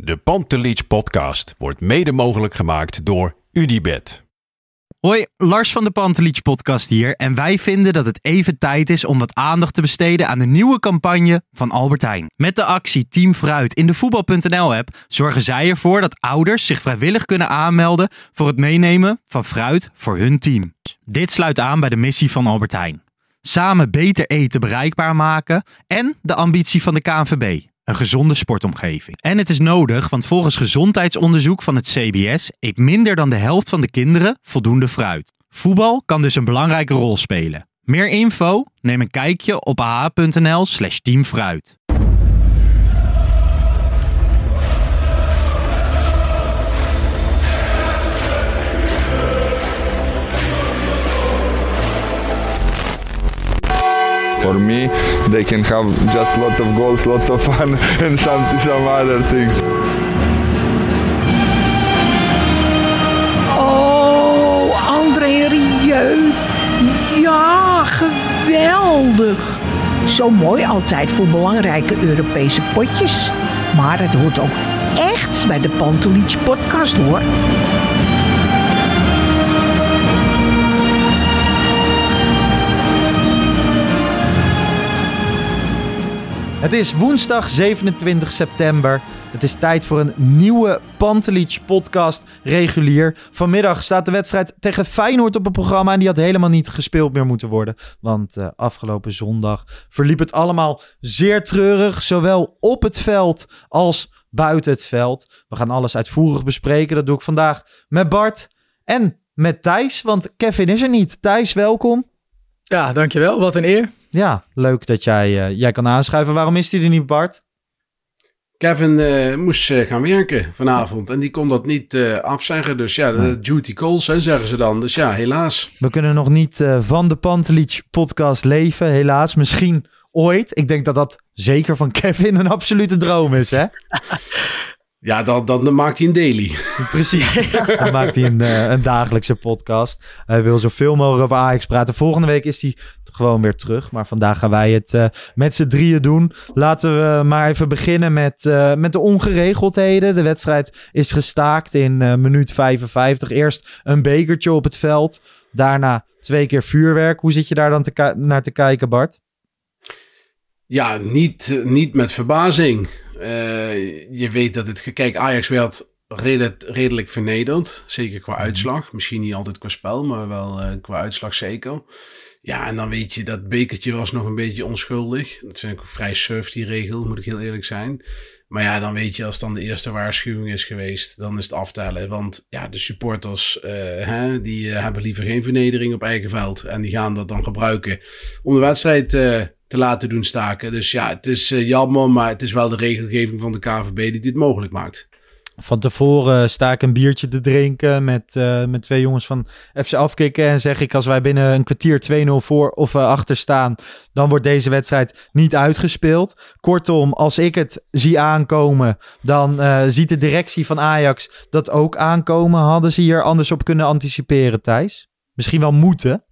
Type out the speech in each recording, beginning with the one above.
De Pantelich podcast wordt mede mogelijk gemaakt door Unibed. Hoi, Lars van de Pantelich podcast hier en wij vinden dat het even tijd is om wat aandacht te besteden aan de nieuwe campagne van Albert Heijn. Met de actie Team Fruit in de voetbal.nl app zorgen zij ervoor dat ouders zich vrijwillig kunnen aanmelden voor het meenemen van fruit voor hun team. Dit sluit aan bij de missie van Albert Heijn. Samen beter eten bereikbaar maken en de ambitie van de KNVB. Een gezonde sportomgeving. En het is nodig, want volgens gezondheidsonderzoek van het CBS eet minder dan de helft van de kinderen voldoende fruit. Voetbal kan dus een belangrijke rol spelen. Meer info? Neem een kijkje op ah.nl/slash teamfruit. For me, they can have just lot of goals, lot of fun, and some some other things. Oh, André Rieu. Ja, geweldig. Zo mooi altijd voor belangrijke Europese potjes. Maar het hoort ook echt bij de Pantelich podcast hoor. Het is woensdag 27 september. Het is tijd voor een nieuwe Pantelich podcast regulier. Vanmiddag staat de wedstrijd tegen Feyenoord op het programma en die had helemaal niet gespeeld meer moeten worden. Want uh, afgelopen zondag verliep het allemaal zeer treurig, zowel op het veld als buiten het veld. We gaan alles uitvoerig bespreken. Dat doe ik vandaag met Bart en met Thijs, want Kevin is er niet. Thijs, welkom. Ja, dankjewel. Wat een eer. Ja, leuk dat jij, uh, jij kan aanschuiven. Waarom is hij er niet, Bart? Kevin uh, moest uh, gaan werken vanavond en die kon dat niet afzeggen. Dus ja, de duty calls hè, zeggen ze dan. Dus ja, helaas. We kunnen nog niet van de Pantelich podcast leven, helaas. Misschien ooit. Ik denk dat dat zeker van Kevin een absolute droom is, hè? Ja, dan, dan maakt hij een daily. Precies. Dan maakt hij een, een dagelijkse podcast. Hij wil zoveel mogelijk over Ajax praten. Volgende week is hij gewoon weer terug. Maar vandaag gaan wij het uh, met z'n drieën doen. Laten we maar even beginnen met, uh, met de ongeregeldheden. De wedstrijd is gestaakt in minuut 55. Eerst een bekertje op het veld. Daarna twee keer vuurwerk. Hoe zit je daar dan te naar te kijken, Bart? Ja, niet, niet met verbazing. Je weet dat het... Kijk, Ajax werd redelijk, redelijk vernederd. Zeker qua uitslag. Misschien niet altijd qua spel, maar wel qua uitslag zeker. Ja, en dan weet je, dat bekertje was nog een beetje onschuldig. Dat vind ik ook vrij surf, die regel, moet ik heel eerlijk zijn. Maar ja, dan weet je, als dan de eerste waarschuwing is geweest, dan is het aftellen. Want ja, de supporters, uh, hè, die uh, hebben liever geen vernedering op eigen veld. En die gaan dat dan gebruiken om de wedstrijd uh, te laten doen staken. Dus ja, het is jammer, maar het is wel de regelgeving van de KVB die dit mogelijk maakt. Van tevoren sta ik een biertje te drinken met, uh, met twee jongens van FC Afkikken. En zeg ik, als wij binnen een kwartier 2-0 voor of achter staan, dan wordt deze wedstrijd niet uitgespeeld. Kortom, als ik het zie aankomen, dan ziet de directie van Ajax dat ook aankomen. Hadden ze hier anders op kunnen anticiperen, Thijs? Misschien wel moeten?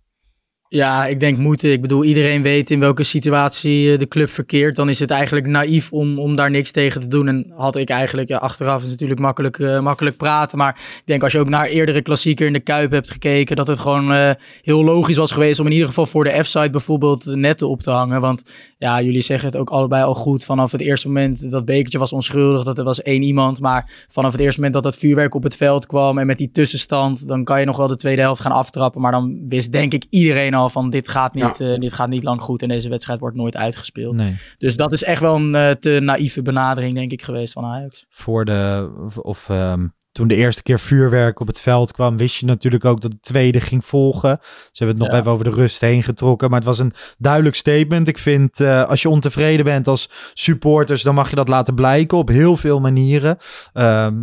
Ja, ik denk moeten. Ik bedoel, iedereen weet in welke situatie eh, de club verkeert. Dan is het eigenlijk naïef om, om daar niks tegen te doen. En had ik eigenlijk, ja, achteraf is natuurlijk makkelijk, uh, makkelijk praten. Maar ik denk als je ook naar eerdere klassieker in de Kuip hebt gekeken, dat het gewoon uh, heel logisch was geweest om in ieder geval voor de F-site bijvoorbeeld netten op te hangen. Want ja, jullie zeggen het ook allebei al goed. Vanaf het eerste moment dat bekertje was onschuldig, dat er was één iemand. Maar vanaf het eerste moment dat het vuurwerk op het veld kwam en met die tussenstand, dan kan je nog wel de tweede helft gaan aftrappen. Maar dan wist denk ik iedereen al van dit gaat niet, ja. uh, dit gaat niet lang goed en deze wedstrijd wordt nooit uitgespeeld. Nee. Dus dat is echt wel een uh, te naïeve benadering denk ik geweest van Ajax. Voor de, of um, toen de eerste keer vuurwerk op het veld kwam, wist je natuurlijk ook dat de tweede ging volgen. Ze hebben het nog Ja. even over de rust heen getrokken. Maar het was een duidelijk statement. Ik vind, eh, als je ontevreden bent als supporters, dan mag je dat laten blijken op heel veel manieren. Ehm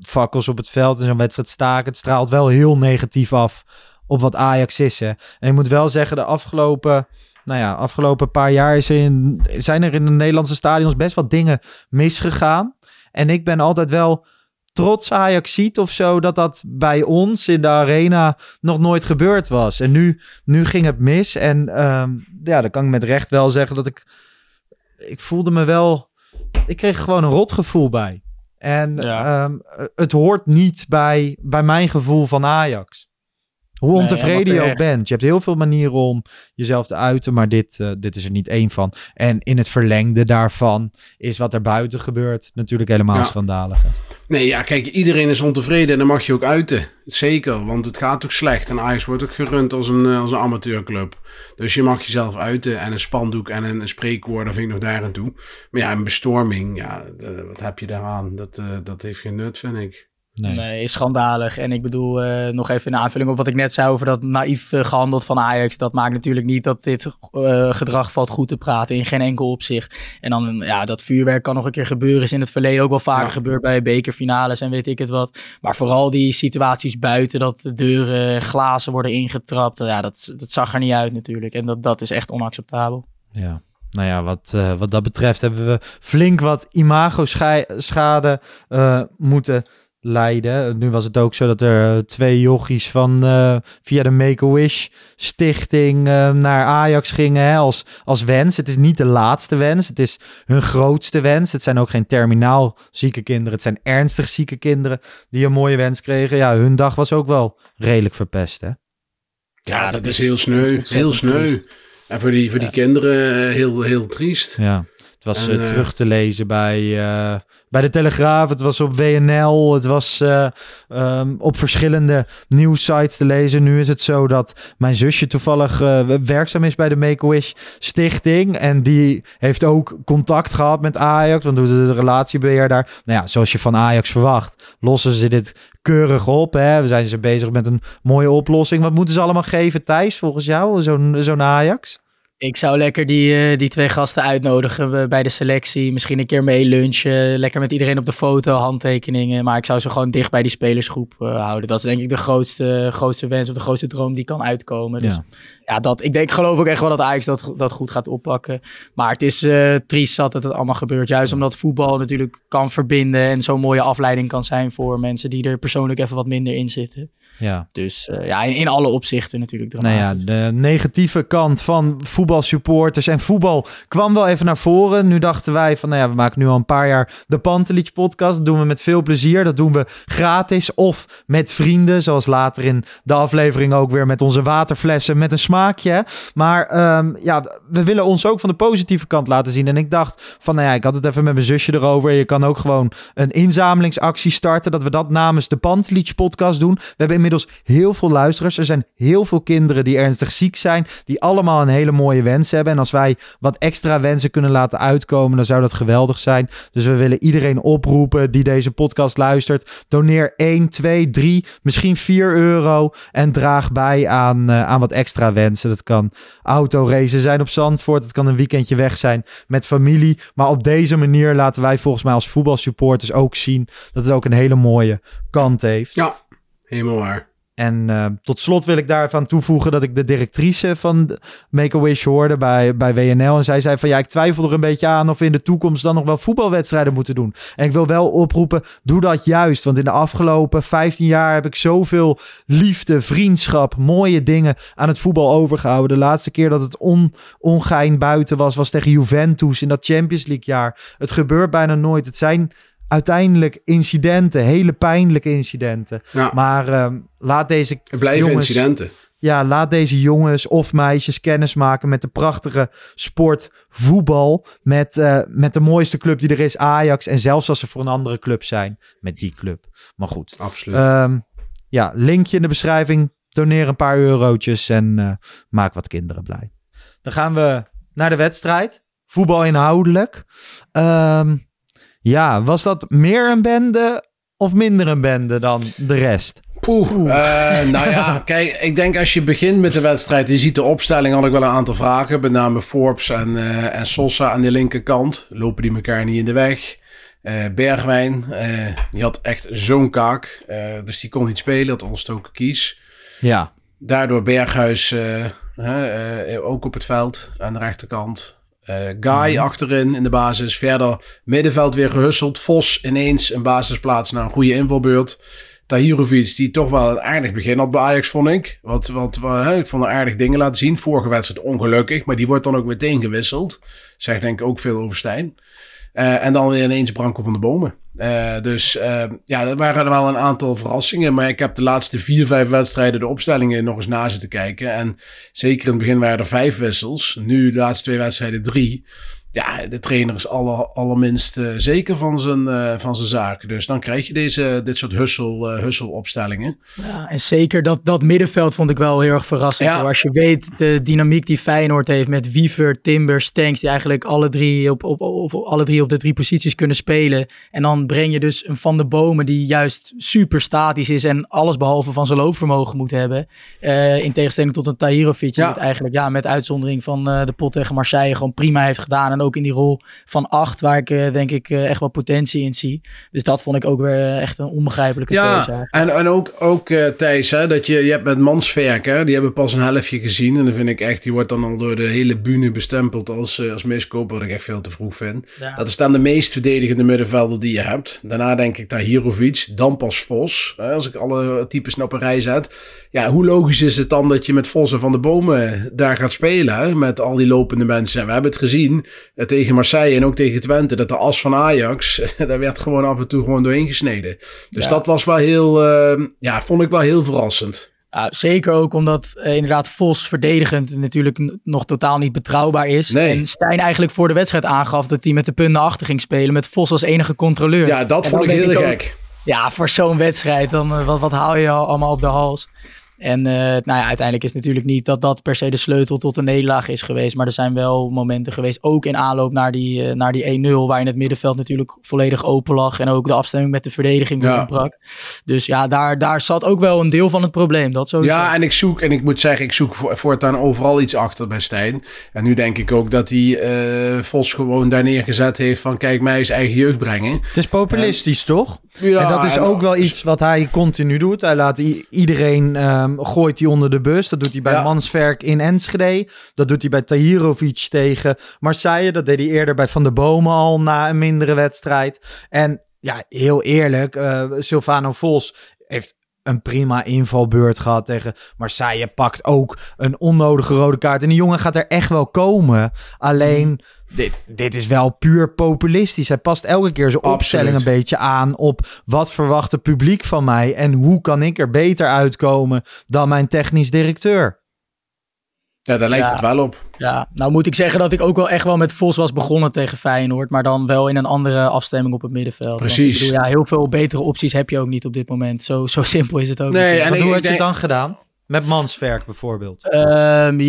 fakkels op het veld en zo'n wedstrijd staken. Het straalt wel heel negatief af op wat Ajax is. Hè. En ik moet wel zeggen, de afgelopen, nou ja, afgelopen paar jaar is er in, zijn er in de Nederlandse stadions best wat dingen misgegaan. En ik ben altijd wel trots Ajax ziet of zo, dat dat bij ons in de arena nog nooit gebeurd was. En nu, nu ging het mis. En ehm, ja, dan kan ik met recht wel zeggen dat ik, ik voelde me wel, ik kreeg gewoon een rotgevoel bij. En Ja. ehm, het hoort niet bij, bij mijn gevoel van Ajax. Hoe Nee, ontevreden je ook bent. Je hebt heel veel manieren om jezelf te uiten, maar dit, eh, dit is er niet één van. En in het verlengde daarvan is wat er buiten gebeurt natuurlijk helemaal Ja. schandalig. Nee, ja, kijk, iedereen is ontevreden en dat mag je ook uiten. Zeker, want het gaat ook slecht. En Ajax wordt ook gerund als een, eh, als een amateurclub. Dus je mag jezelf uiten en een spandoek en een, een spreekwoord, dat vind ik nog daar aan toe. Maar ja, een bestorming, ja, de- wat heb je daaraan? Dat, eh, dat heeft geen nut, vind ik. Nee. Nee, is schandalig. En ik bedoel, eh, nog even een aanvulling op wat ik net zei over dat naïef eh, gehandeld van Ajax. Dat maakt natuurlijk niet dat dit eh, gedrag valt goed te praten in geen enkel opzicht. En dan, ja, dat vuurwerk kan nog een keer gebeuren. Is in het verleden ook wel vaker Ja. gebeurd bij bekerfinales en weet ik het wat. Maar vooral die situaties buiten, dat de deuren, en glazen worden ingetrapt. Ja, dat, dat zag er niet uit natuurlijk. En dat, dat is echt onacceptabel. Ja. Nou ja, wat, wat dat betreft hebben we flink wat imago-schade moeten leiden. Nu was het ook zo dat er eh, twee jochies van eh, via de Make-A-Wish stichting eh, naar Ajax gingen hè, als, als wens. Het is niet de laatste wens, het is hun grootste wens. Het zijn ook geen terminaal zieke kinderen, het zijn ernstig zieke kinderen die een mooie wens kregen. Ja, hun dag was ook wel redelijk verpest, hè? Ja, dat, is heel sneu, heel sneu. triest. En voor die, voor die kinderen heel, heel triest. Ja, het was En, terug te lezen bij, eh, bij de Telegraaf. Het was op WNL. Het was eh, ehm, op verschillende nieuwsites te lezen. Nu is het zo dat mijn zusje toevallig eh, werkzaam is bij de Make-A-Wish Stichting. En die heeft ook contact gehad met Ajax. Want doet de relatiebeheer daar. Nou ja, zoals je van Ajax verwacht, lossen ze dit keurig op. Hè? We zijn ze bezig met een mooie oplossing. Wat moeten ze allemaal geven, Thijs, volgens jou? Zo'n zo'n Ajax? Ik zou lekker die, eh, die twee gasten uitnodigen eh, bij de selectie. Misschien een keer mee lunchen. Lekker met iedereen op de foto, handtekeningen. Maar ik zou ze gewoon dicht bij die spelersgroep eh, houden. Dat is denk ik de grootste, grootste wens of de grootste droom die kan uitkomen. Dus Ja. ja, dat, ik, denk, ik geloof ook echt wel dat Ajax dat, dat goed gaat oppakken. Maar het is eh triest dat het allemaal gebeurt. Juist omdat voetbal natuurlijk kan verbinden. En zo'n mooie afleiding kan zijn voor mensen die er persoonlijk even wat minder in zitten. Ja. Dus eh, ja, in, in alle opzichten natuurlijk. Nou ja, dramatisch. de negatieve kant van voetbalsupporters en voetbal kwam wel even naar voren. Nu dachten wij van, nou ja, we maken nu al een paar jaar de Pantelich podcast. Dat doen we met veel plezier. Dat doen we gratis of met vrienden. Zoals later in de aflevering ook weer met onze waterflessen met een smaakje. Maar ehm, ja, we willen ons ook van de positieve kant laten zien. En ik dacht van, nou ja, ik had het even met mijn zusje erover. Je kan ook gewoon een inzamelingsactie starten. Dat we dat namens de Pantelich podcast doen. We hebben inmiddels heel veel luisteraars. Er zijn heel veel kinderen die ernstig ziek zijn. Die allemaal een hele mooie wens hebben. En als wij wat extra wensen kunnen laten uitkomen, dan zou dat geweldig zijn. Dus we willen iedereen oproepen die deze podcast luistert. Doneer 1, 2, 3, misschien 4 euro. En draag bij aan, eh, aan wat extra wensen. Dat kan autoracen zijn op Zandvoort. Het kan een weekendje weg zijn met familie. Maar op deze manier laten wij volgens mij als voetbalsupporters ook zien dat het ook een hele mooie kant heeft. Ja, helemaal waar. En eh, tot slot wil ik daar even aan toevoegen dat ik de directrice van Make-A-Wish hoorde bij, bij WNL. En zij zei van ja, ik twijfel er een beetje aan of we in de toekomst dan nog wel voetbalwedstrijden moeten doen. En ik wil wel oproepen, doe dat juist. Want in de afgelopen 15 jaar heb ik zoveel liefde, vriendschap, mooie dingen aan het voetbal overgehouden. De laatste keer dat het on, ongein buiten was, was tegen Juventus in dat Champions League jaar. Het gebeurt bijna nooit. Het zijn uiteindelijk incidenten, hele pijnlijke incidenten. Ja, Maar ehm, laat deze er blijven jongens- incidenten. ja, laat deze jongens of meisjes kennis maken met de prachtige sport voetbal. Met, eh, met de mooiste club die er is, Ajax. En zelfs als ze voor een andere club zijn, met die club. Maar goed, Absoluut. Ehm, ja, linkje in de beschrijving. Doneer een paar eurotjes en eh, maak wat kinderen blij. Dan gaan we naar de wedstrijd. Voetbal inhoudelijk. Ehm, ja, was dat meer een bende of minder een bende dan de rest? Poeh, eh, nou ja, kijk, ik denk als je begint met de wedstrijd, je ziet de opstelling, had ik wel een aantal vragen. Met name Forbes en, uh, en Sosa aan de linkerkant. Lopen die elkaar niet in de weg? Uh, Bergwijn, die had echt zo'n kaak. dus die kon niet spelen, had ontstoken kies. Ja. Daardoor Berghuis ook op het veld aan de rechterkant. Guy mm. achterin in de basis. Verder middenveld weer gehusseld. Vos ineens een basisplaats naar een goede invalbeurt. Tahirovic, die toch wel een aardig begin had bij Ajax, vond ik. Wat, wat, wat ik vond er aardig dingen laten zien. Vorige wedstrijd ongelukkig, maar die wordt dan ook meteen gewisseld. Zegt denk ik ook veel over Stijn. Uh, en dan weer ineens Branko van de Bomen. Uh, dus uh, ja, dat waren er wel een aantal verrassingen. Maar ik heb de laatste vier, vijf wedstrijden de opstellingen nog eens na zitten kijken. En zeker in het begin waren er vijf wissels. Nu de laatste twee wedstrijden drie ja, de trainer is aller, allerminst uh, zeker van zijn, uh, van zijn zaken. Dus dan krijg je deze, dit soort hussel, uh, husselopstellingen. Ja, en zeker dat, dat middenveld vond ik wel heel erg verrassend. Ja. Als je weet de dynamiek die Feyenoord heeft met Wiever, Timber, Stenks... die eigenlijk alle drie op, op, op, op, alle drie op de drie posities kunnen spelen. En dan breng je dus een Van de Bomen die juist super statisch is... en alles behalve van zijn loopvermogen moet hebben. in tegenstelling tot een Tahirovic... die het eigenlijk ja, met uitzondering van de pot tegen Marseille gewoon prima heeft gedaan... En ook in die rol van acht, waar ik uh, denk ik uh, echt wel potentie in zie. Dus dat vond ik ook weer uh, echt een onbegrijpelijke ja, keuze. En, en ook, ook Thijs, hè, dat je, je hebt met Mansverk, die hebben pas een helftje gezien. En dan vind ik echt, die wordt dan al door de hele bühne bestempeld als, als miskoop, wat ik echt veel te vroeg vind. Ja. Dat is dan de meest verdedigende middenvelder die je hebt. Daarna denk ik Tahirovic, dan pas Vos. Hè, als ik alle types op een rij zet. Ja, hoe logisch is het dan dat je met Vos en Van de Bomen daar gaat spelen, met al die lopende mensen. En we hebben het gezien, tegen Marseille en ook tegen Twente, dat de as van Ajax, daar werd gewoon af en toe gewoon doorheen gesneden. Dus ja. dat was wel heel, uh, ja, vond ik wel heel verrassend. Ja, zeker ook omdat uh, inderdaad Vos verdedigend natuurlijk nog totaal niet betrouwbaar is. Nee. En Stijn eigenlijk voor de wedstrijd aangaf dat hij met de punten achter ging spelen met Vos als enige controleur. Ja, dat en vond ik heel ik gek. Ook, ja, voor zo'n wedstrijd, dan uh, wat, wat haal je allemaal op de hals? En uh, nou ja, uiteindelijk is het natuurlijk niet dat dat per se de sleutel tot de nederlaag is geweest. Maar er zijn wel momenten geweest, ook in aanloop naar die, uh, naar die 1-0, waarin het middenveld natuurlijk vollelijk open lag. En ook de afstemming met de verdediging Ja. ontbrak. Dus ja, daar, daar zat ook wel een deel van het probleem. Dat sowieso. Ja, en ik zoek, en ik moet zeggen, ik zoek voor, voortaan overal iets achter bij Stijn. En nu denk ik ook dat hij uh, Vos gewoon daar neergezet heeft van kijk mij eens eigen jeugd brengen. Het is populistisch, toch? Ja, en dat is ook wel iets wat hij continu doet. Hij laat iedereen, ehm, gooit hij onder de bus. Dat doet hij bij Ja. Mansverk in Enschede. Dat doet hij bij Tahirovic tegen Marseille. Dat deed hij eerder bij Van der Bomen al na een mindere wedstrijd. En ja, heel eerlijk, eh, Silvano Vos heeft een prima invalbeurt gehad tegen Marseille. Pakt ook een onnodige rode kaart. En die jongen gaat er echt wel komen. Alleen, dit, dit is wel puur populistisch. Hij past elke keer zijn opstelling Absoluut. een beetje aan op wat verwacht het publiek van mij en hoe kan ik er beter uitkomen dan mijn technisch directeur. Ja, daar lijkt Ja. het wel op. Ja, nou moet ik zeggen dat ik ook wel echt wel met Vos was begonnen tegen Feyenoord. Maar dan wel in een andere afstemming op het middenveld. Precies. ik bedoel, ja, heel veel betere opties heb je ook niet op dit moment. Zo, zo simpel is het ook. Nee, niet. en ik- hoe had je het dan gedaan? Met Mansverk bijvoorbeeld. Ehm,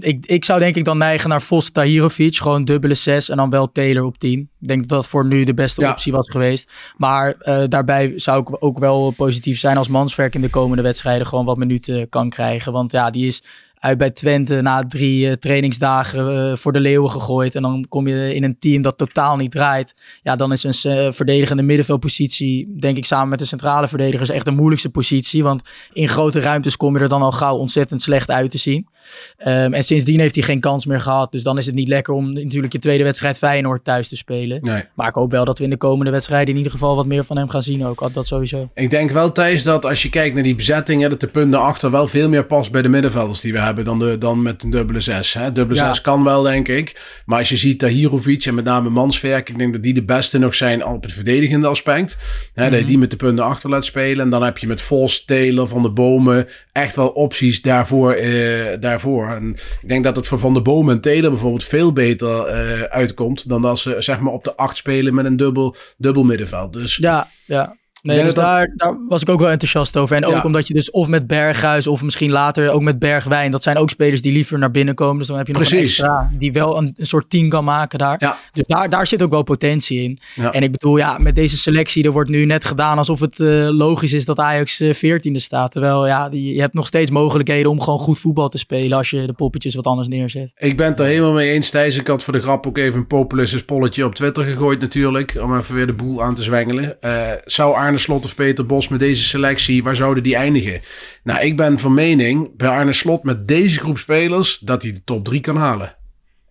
ik, ik zou denk ik dan neigen naar Vos Tahirovic. Gewoon dubbele 6 en dan wel Taylor op 10. Ik denk dat dat voor nu de beste Ja. optie was geweest. Maar eh, daarbij zou ik ook wel positief zijn als Mansverk in de komende wedstrijden gewoon wat minuten kan krijgen. Want ja, die is uit bij Twente na drie eh, trainingsdagen eh, voor de leeuwen gegooid. En dan kom je in een team dat totaal niet draait. Ja, dan is een eh, verdedigende middenveldpositie, denk ik samen met de centrale verdedigers, echt de moeilijkste positie. Want in grote ruimtes kom je er dan al gauw ontzettend slecht uit te zien. Ehm, en sindsdien heeft hij geen kans meer gehad. Dus dan is het niet lekker om natuurlijk je tweede wedstrijd Feyenoord thuis te spelen. Nee. Maar ik hoop wel dat we in de komende wedstrijden in ieder geval wat meer van hem gaan zien ook. Dat sowieso. Ik denk wel, Thijs, dat als je kijkt naar die bezetting, hè, dat de punten achter wel veel meer past bij de middenvelders die we hebben dan, de, dan met een dubbele zes. Hè. Dubbele Ja. zes kan wel, denk ik. Maar als je ziet Tahirovic en met name Mansverk, ik denk dat die de beste nog zijn op het verdedigende aspect. Hè, Dat je die met de punten achter laat spelen. En dan heb je met Vos, Taylor, Van de Bomen echt wel opties daarvoor. eh, daarvoor. En ik denk dat het voor Van de Bomen en Taylor bijvoorbeeld veel beter eh, uitkomt dan als ze zeg maar op de acht spelen met een dubbel, dubbel middenveld. Dus Ja, ja. Nee, dus dat daar, daar was ik ook wel enthousiast over. En ook Ja. omdat je dus of met Berghuis of misschien later ook met Bergwijn. Dat zijn ook spelers die liever naar binnen komen. Dus dan heb je nog een extra die wel een, een soort team kan maken daar. Ja. Dus daar, daar zit ook wel potentie in. Ja. En ik bedoel, ja, met deze selectie, er wordt nu net gedaan alsof het eh, logisch is dat Ajax eh, 14e staat. Terwijl, ja, die, je hebt nog steeds mogelijkheden om gewoon goed voetbal te spelen als je de poppetjes wat anders neerzet. Ik ben het er helemaal mee eens, Thijs. Ik had voor de grap ook even een populistisch polletje op Twitter gegooid natuurlijk. Om even weer de boel aan te zwengelen. Eh, zou Arne Slot of Peter Bos met deze selectie, waar zouden die eindigen? Nou, ik ben van mening, bij Arne Slot met deze groep spelers, dat hij de top 3 kan halen.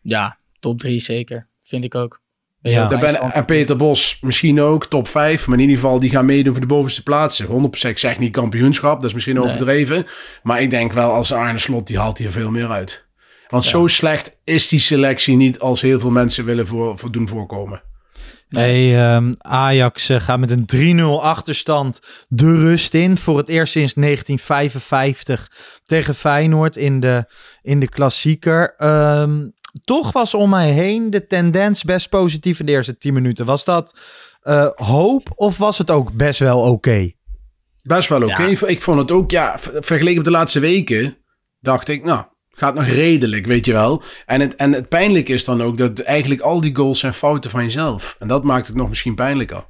Ja, top 3 zeker. Vind ik ook. Ben Ja. Daar ben, en Peter Bos misschien ook, top 5. Maar in ieder geval, die gaan meedoen voor de bovenste plaatsen. 100% ik zeg niet kampioenschap, dat is misschien Nee. overdreven. Maar ik denk wel, als Arne Slot, die haalt hier veel meer uit. Want zo slecht is die selectie niet als heel veel mensen willen voor, voor doen voorkomen. Hey, ehm, Ajax eh, gaat met een 3-0 achterstand de rust in. Voor het eerst sinds 1955 tegen Feyenoord in de, in de klassieker. Ehm, toch was om mij heen de tendens best positief in de eerste 10 minuten. Was dat eh, hoop of was het ook best wel oké? Best wel oké. Ik vond het ook, ja, ver- vergeleken met de laatste weken, dacht ik, nou, gaat nog redelijk, weet je wel. En het, en het pijnlijke is dan ook dat eigenlijk al die goals zijn fouten van jezelf. En dat maakt het nog misschien pijnlijker.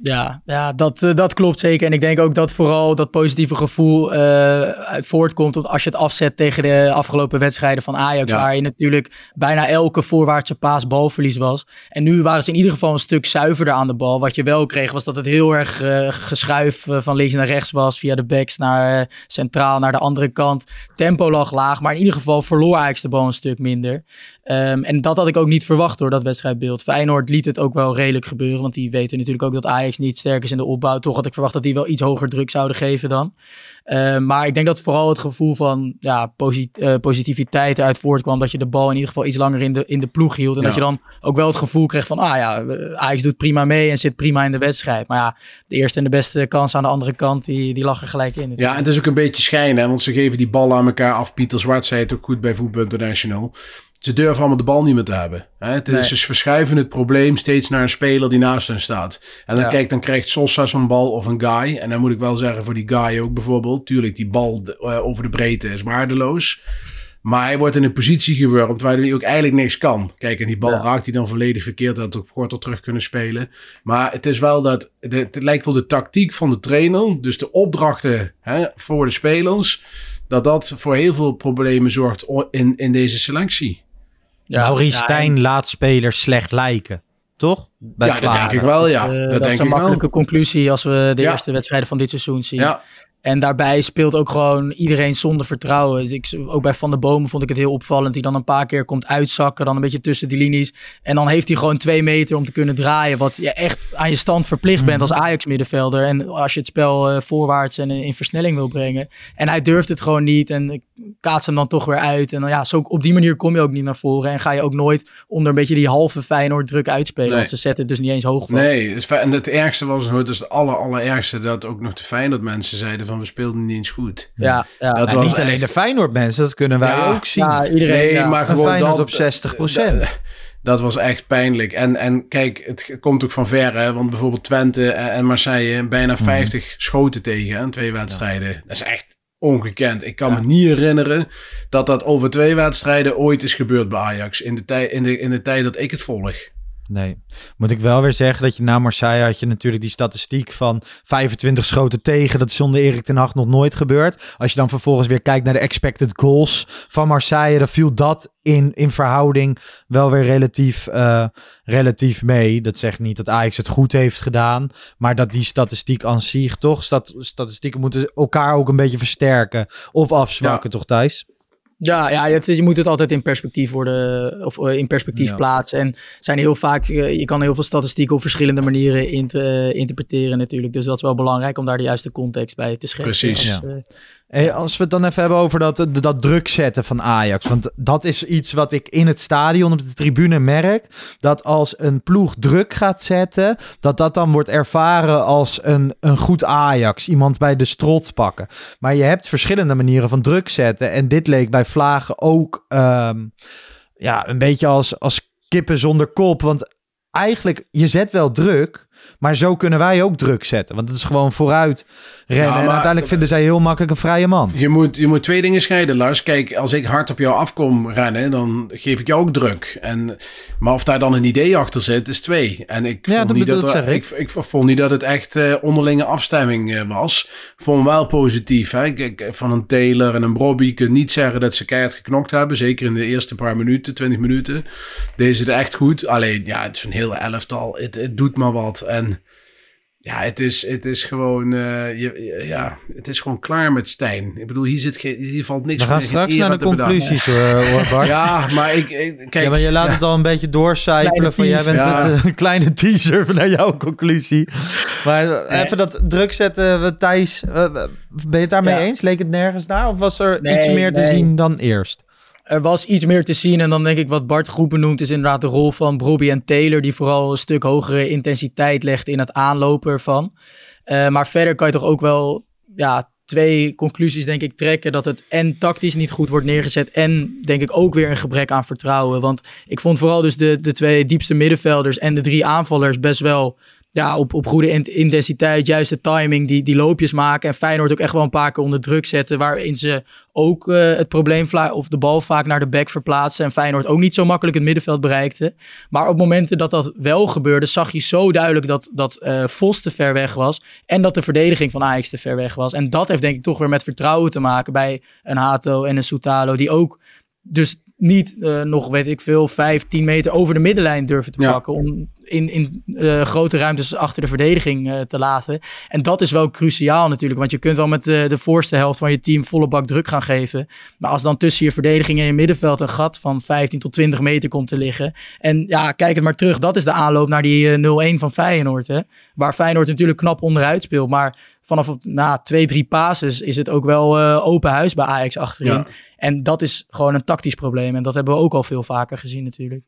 Ja, ja dat, eh, dat klopt zeker. En ik denk ook dat vooral dat positieve gevoel eh, uit voortkomt om- als je het afzet tegen de afgelopen wedstrijden van Ajax. Ja. Waar je natuurlijk bijna elke voorwaartse paas balverlies was. En nu waren ze in ieder geval een stuk zuiverder aan de bal. Wat je wel kreeg was dat het heel erg eh, geschuif van links naar rechts was. Via de backs naar centraal naar de andere kant. Tempo lag laag, maar in ieder geval verloor Ajax de bal een stuk minder. Ehm, en dat had ik ook niet verwacht door dat wedstrijdbeeld. Feyenoord liet het ook wel redelijk gebeuren. Want die weten natuurlijk ook dat Ajax niet sterk is in de opbouw. Toch had ik verwacht dat die wel iets hoger druk zouden geven dan. Ehm, maar ik denk dat vooral het gevoel van ja, posit- eh, positiviteit eruit voortkwam. Dat je de bal in ieder geval iets langer in de, in de ploeg hield. En Ja. dat je dan ook wel het gevoel kreeg van... Ah ja, eh, Ajax doet prima mee en zit prima in de wedstrijd. Maar ja, de eerste en de beste kans aan de andere kant, die, die lag er gelijk in. Ja, en het is ook een beetje schijnen, hè, want ze geven die ballen aan elkaar af. Pieter Zwart zei het ook goed bij Voetbal International. Ze durven allemaal de bal niet meer te hebben. Hè? Het is, Nee. Ze verschuiven het probleem steeds naar een speler die naast hen staat. En dan, Ja. kijk, dan krijgt Sosa zo'n bal of een guy. En dan moet ik wel zeggen voor die guy ook bijvoorbeeld. Tuurlijk, die bal eh, over de breedte is waardeloos. Maar hij wordt in een positie gewurmd waar hij ook eigenlijk niks kan. Kijk, en die bal Ja. raakt hij dan volledig verkeerd. Dat ook korter terug kunnen spelen. Maar het is wel dat. het lijkt wel de tactiek van de trainer. Dus de opdrachten hè, voor de spelers. Dat dat voor heel veel problemen zorgt in, in deze selectie. Ja, Maurice ja, Stijn laat spelers slecht lijken. Toch? Bij ja, dat denk ik wel, ja. Eh, dat dat denk is een ik wel. makkelijke conclusie als we de Ja. eerste wedstrijden van dit seizoen zien. Ja, En daarbij speelt ook gewoon iedereen zonder vertrouwen. Ik, ook bij Van der Bomen vond ik het heel opvallend. Die dan een paar keer komt uitzakken. Dan een beetje tussen die linies. En dan heeft hij gewoon twee meter om te kunnen draaien. Wat je echt aan je stand verplicht bent als Ajax middenvelder. En als je het spel eh, voorwaarts en in versnelling wil brengen. En hij durft het gewoon niet. En ik kaats hem dan toch weer uit. En dan, ja, zo, op die manier kom je ook niet naar voren. En ga je ook nooit onder een beetje die halve Feyenoord druk uitspelen. Nee. Want ze zetten het dus niet eens hoog vast. nee. het is En het ergste was nog, dus het aller, allerergste, dat ook nog de fijn dat mensen zeiden van we speelden niet eens goed. Ja, ja. Dat En was niet alleen echt- de Feyenoord mensen, dat kunnen wij Ja. ook zien. ja, iedereen. Nee, ja. maar Een gewoon Feyenoord dat, op 60%. Dat, dat was echt pijnlijk. En, en kijk, het komt ook van ver, hè? want bijvoorbeeld Twente en Marseille bijna 50 schoten tegen in twee wedstrijden. Dat is echt ongekend. Ik kan me niet herinneren dat dat over twee wedstrijden ooit is gebeurd bij Ajax in de, tijd in de, in de tijd dat ik het volg. Nee. Moet ik wel weer zeggen dat je na Marseille had je natuurlijk die statistiek van 25 schoten tegen. Dat is zonder Erik ten Hag nog nooit gebeurd. Als je dan vervolgens weer kijkt naar de expected goals van Marseille, dan viel dat in, in verhouding wel weer relatief, eh, relatief mee. Dat zegt niet dat Ajax het goed heeft gedaan, maar dat die statistiek aan zich toch, stat, statistieken moeten elkaar ook een beetje versterken of afzwakken, toch Thijs? Ja, ja je, je moet het altijd in perspectief worden of eh, in perspectief Ja. plaatsen. En zijn heel vaak, eh, je kan heel veel statistieken op verschillende manieren int- eh, interpreteren natuurlijk. Dus dat is wel belangrijk om daar de juiste context bij te schetsen. Precies. Als, Ja. Hey, als we het dan even hebben over dat, dat druk zetten van Ajax. Want dat is iets wat ik in het stadion op de tribune merk. Dat als een ploeg druk gaat zetten, dat dat dan wordt ervaren als een, een goed Ajax. Iemand bij de strot pakken. Maar je hebt verschillende manieren van druk zetten. En dit leek bij Vlagen ook ehm, ja, een beetje als, als kippen zonder kop. Want eigenlijk, je zet wel druk. Maar zo kunnen wij ook druk zetten. Want het is gewoon vooruit rennen. Ja, en uiteindelijk vinden zij heel makkelijk een vrije man. Je moet, je moet twee dingen scheiden, Lars. Kijk, als ik hard op jou afkom rennen, dan geef ik jou ook druk. En, maar of daar dan een idee achter zit, is twee. En ik Ja, vond, dat niet, dat dat er, ik. Ik, vond niet dat het echt eh, onderlinge afstemming eh, was. Vond wel positief. Hè? Kijk, van een Taylor en een Brobby kun niet zeggen dat ze keihard geknokt hebben. Zeker in de eerste paar minuten, 20 minuten. Deze er echt goed. Alleen, ja, het is een hele elftal. Het, het doet maar wat. En ja, het is, het is gewoon, eh, je, ja, het is gewoon klaar met Stijn. Ik bedoel, hier, zit geen, hier valt niks We gaan meer straks naar de aan te bedanken. conclusies hoor, hoor Bart. Ja, maar ik, ik- kijk, ja, maar je laat ja. het al een beetje doorcijpelen van jij bent het, eh, een kleine teaser naar jouw conclusie. Maar eh, even dat druk zetten, we- Thijs, eh, ben je het daarmee Ja. eens? Leek het nergens naar? Of was er Nee, iets meer te zien dan eerst? Er was iets meer te zien. En dan denk ik wat Bart goed benoemt is inderdaad de rol van Brobby en Taylor. Die vooral een stuk hogere intensiteit legt in het aanlopen ervan. Eh, maar verder kan je toch ook wel ja, twee conclusies denk ik trekken. Dat het en tactisch niet goed wordt neergezet. En denk ik ook weer een gebrek aan vertrouwen. Want ik vond vooral dus de, de twee diepste middenvelders en de drie aanvallers best wel ja, op, op goede in- intensiteit, juiste timing, die, die loopjes maken. En Feyenoord ook echt wel een paar keer onder druk zetten. Waarin ze ook eh, het probleem of de bal vaak naar de back verplaatsen. En Feyenoord ook niet zo makkelijk het middenveld bereikte. Maar op momenten dat dat wel gebeurde, zag je zo duidelijk dat, dat eh, Vos te ver weg was. En dat de verdediging van Ajax te ver weg was. En dat heeft denk ik toch weer met vertrouwen te maken bij een Hato en een Soutalo. Die ook dus niet eh, nog, weet ik veel, 5, 10 meter over de middenlijn durven te Ja. pakken. Om in, in eh, grote ruimtes achter de verdediging eh, te laten. En dat is wel cruciaal natuurlijk. Want je kunt wel met de, de voorste helft van je team volle bak druk gaan geven. Maar als dan tussen je verdediging en je middenveld een gat van 15 tot 20 meter komt te liggen. En ja, kijk het maar terug. Dat is de aanloop naar die eh, 0-1 van Feyenoord. Hè? Waar Feyenoord natuurlijk knap onderuit speelt. Maar vanaf na twee, drie passes is het ook wel eh, open huis bij Ajax achterin. Ja. En dat is gewoon een tactisch probleem. En dat hebben we ook al veel vaker gezien natuurlijk.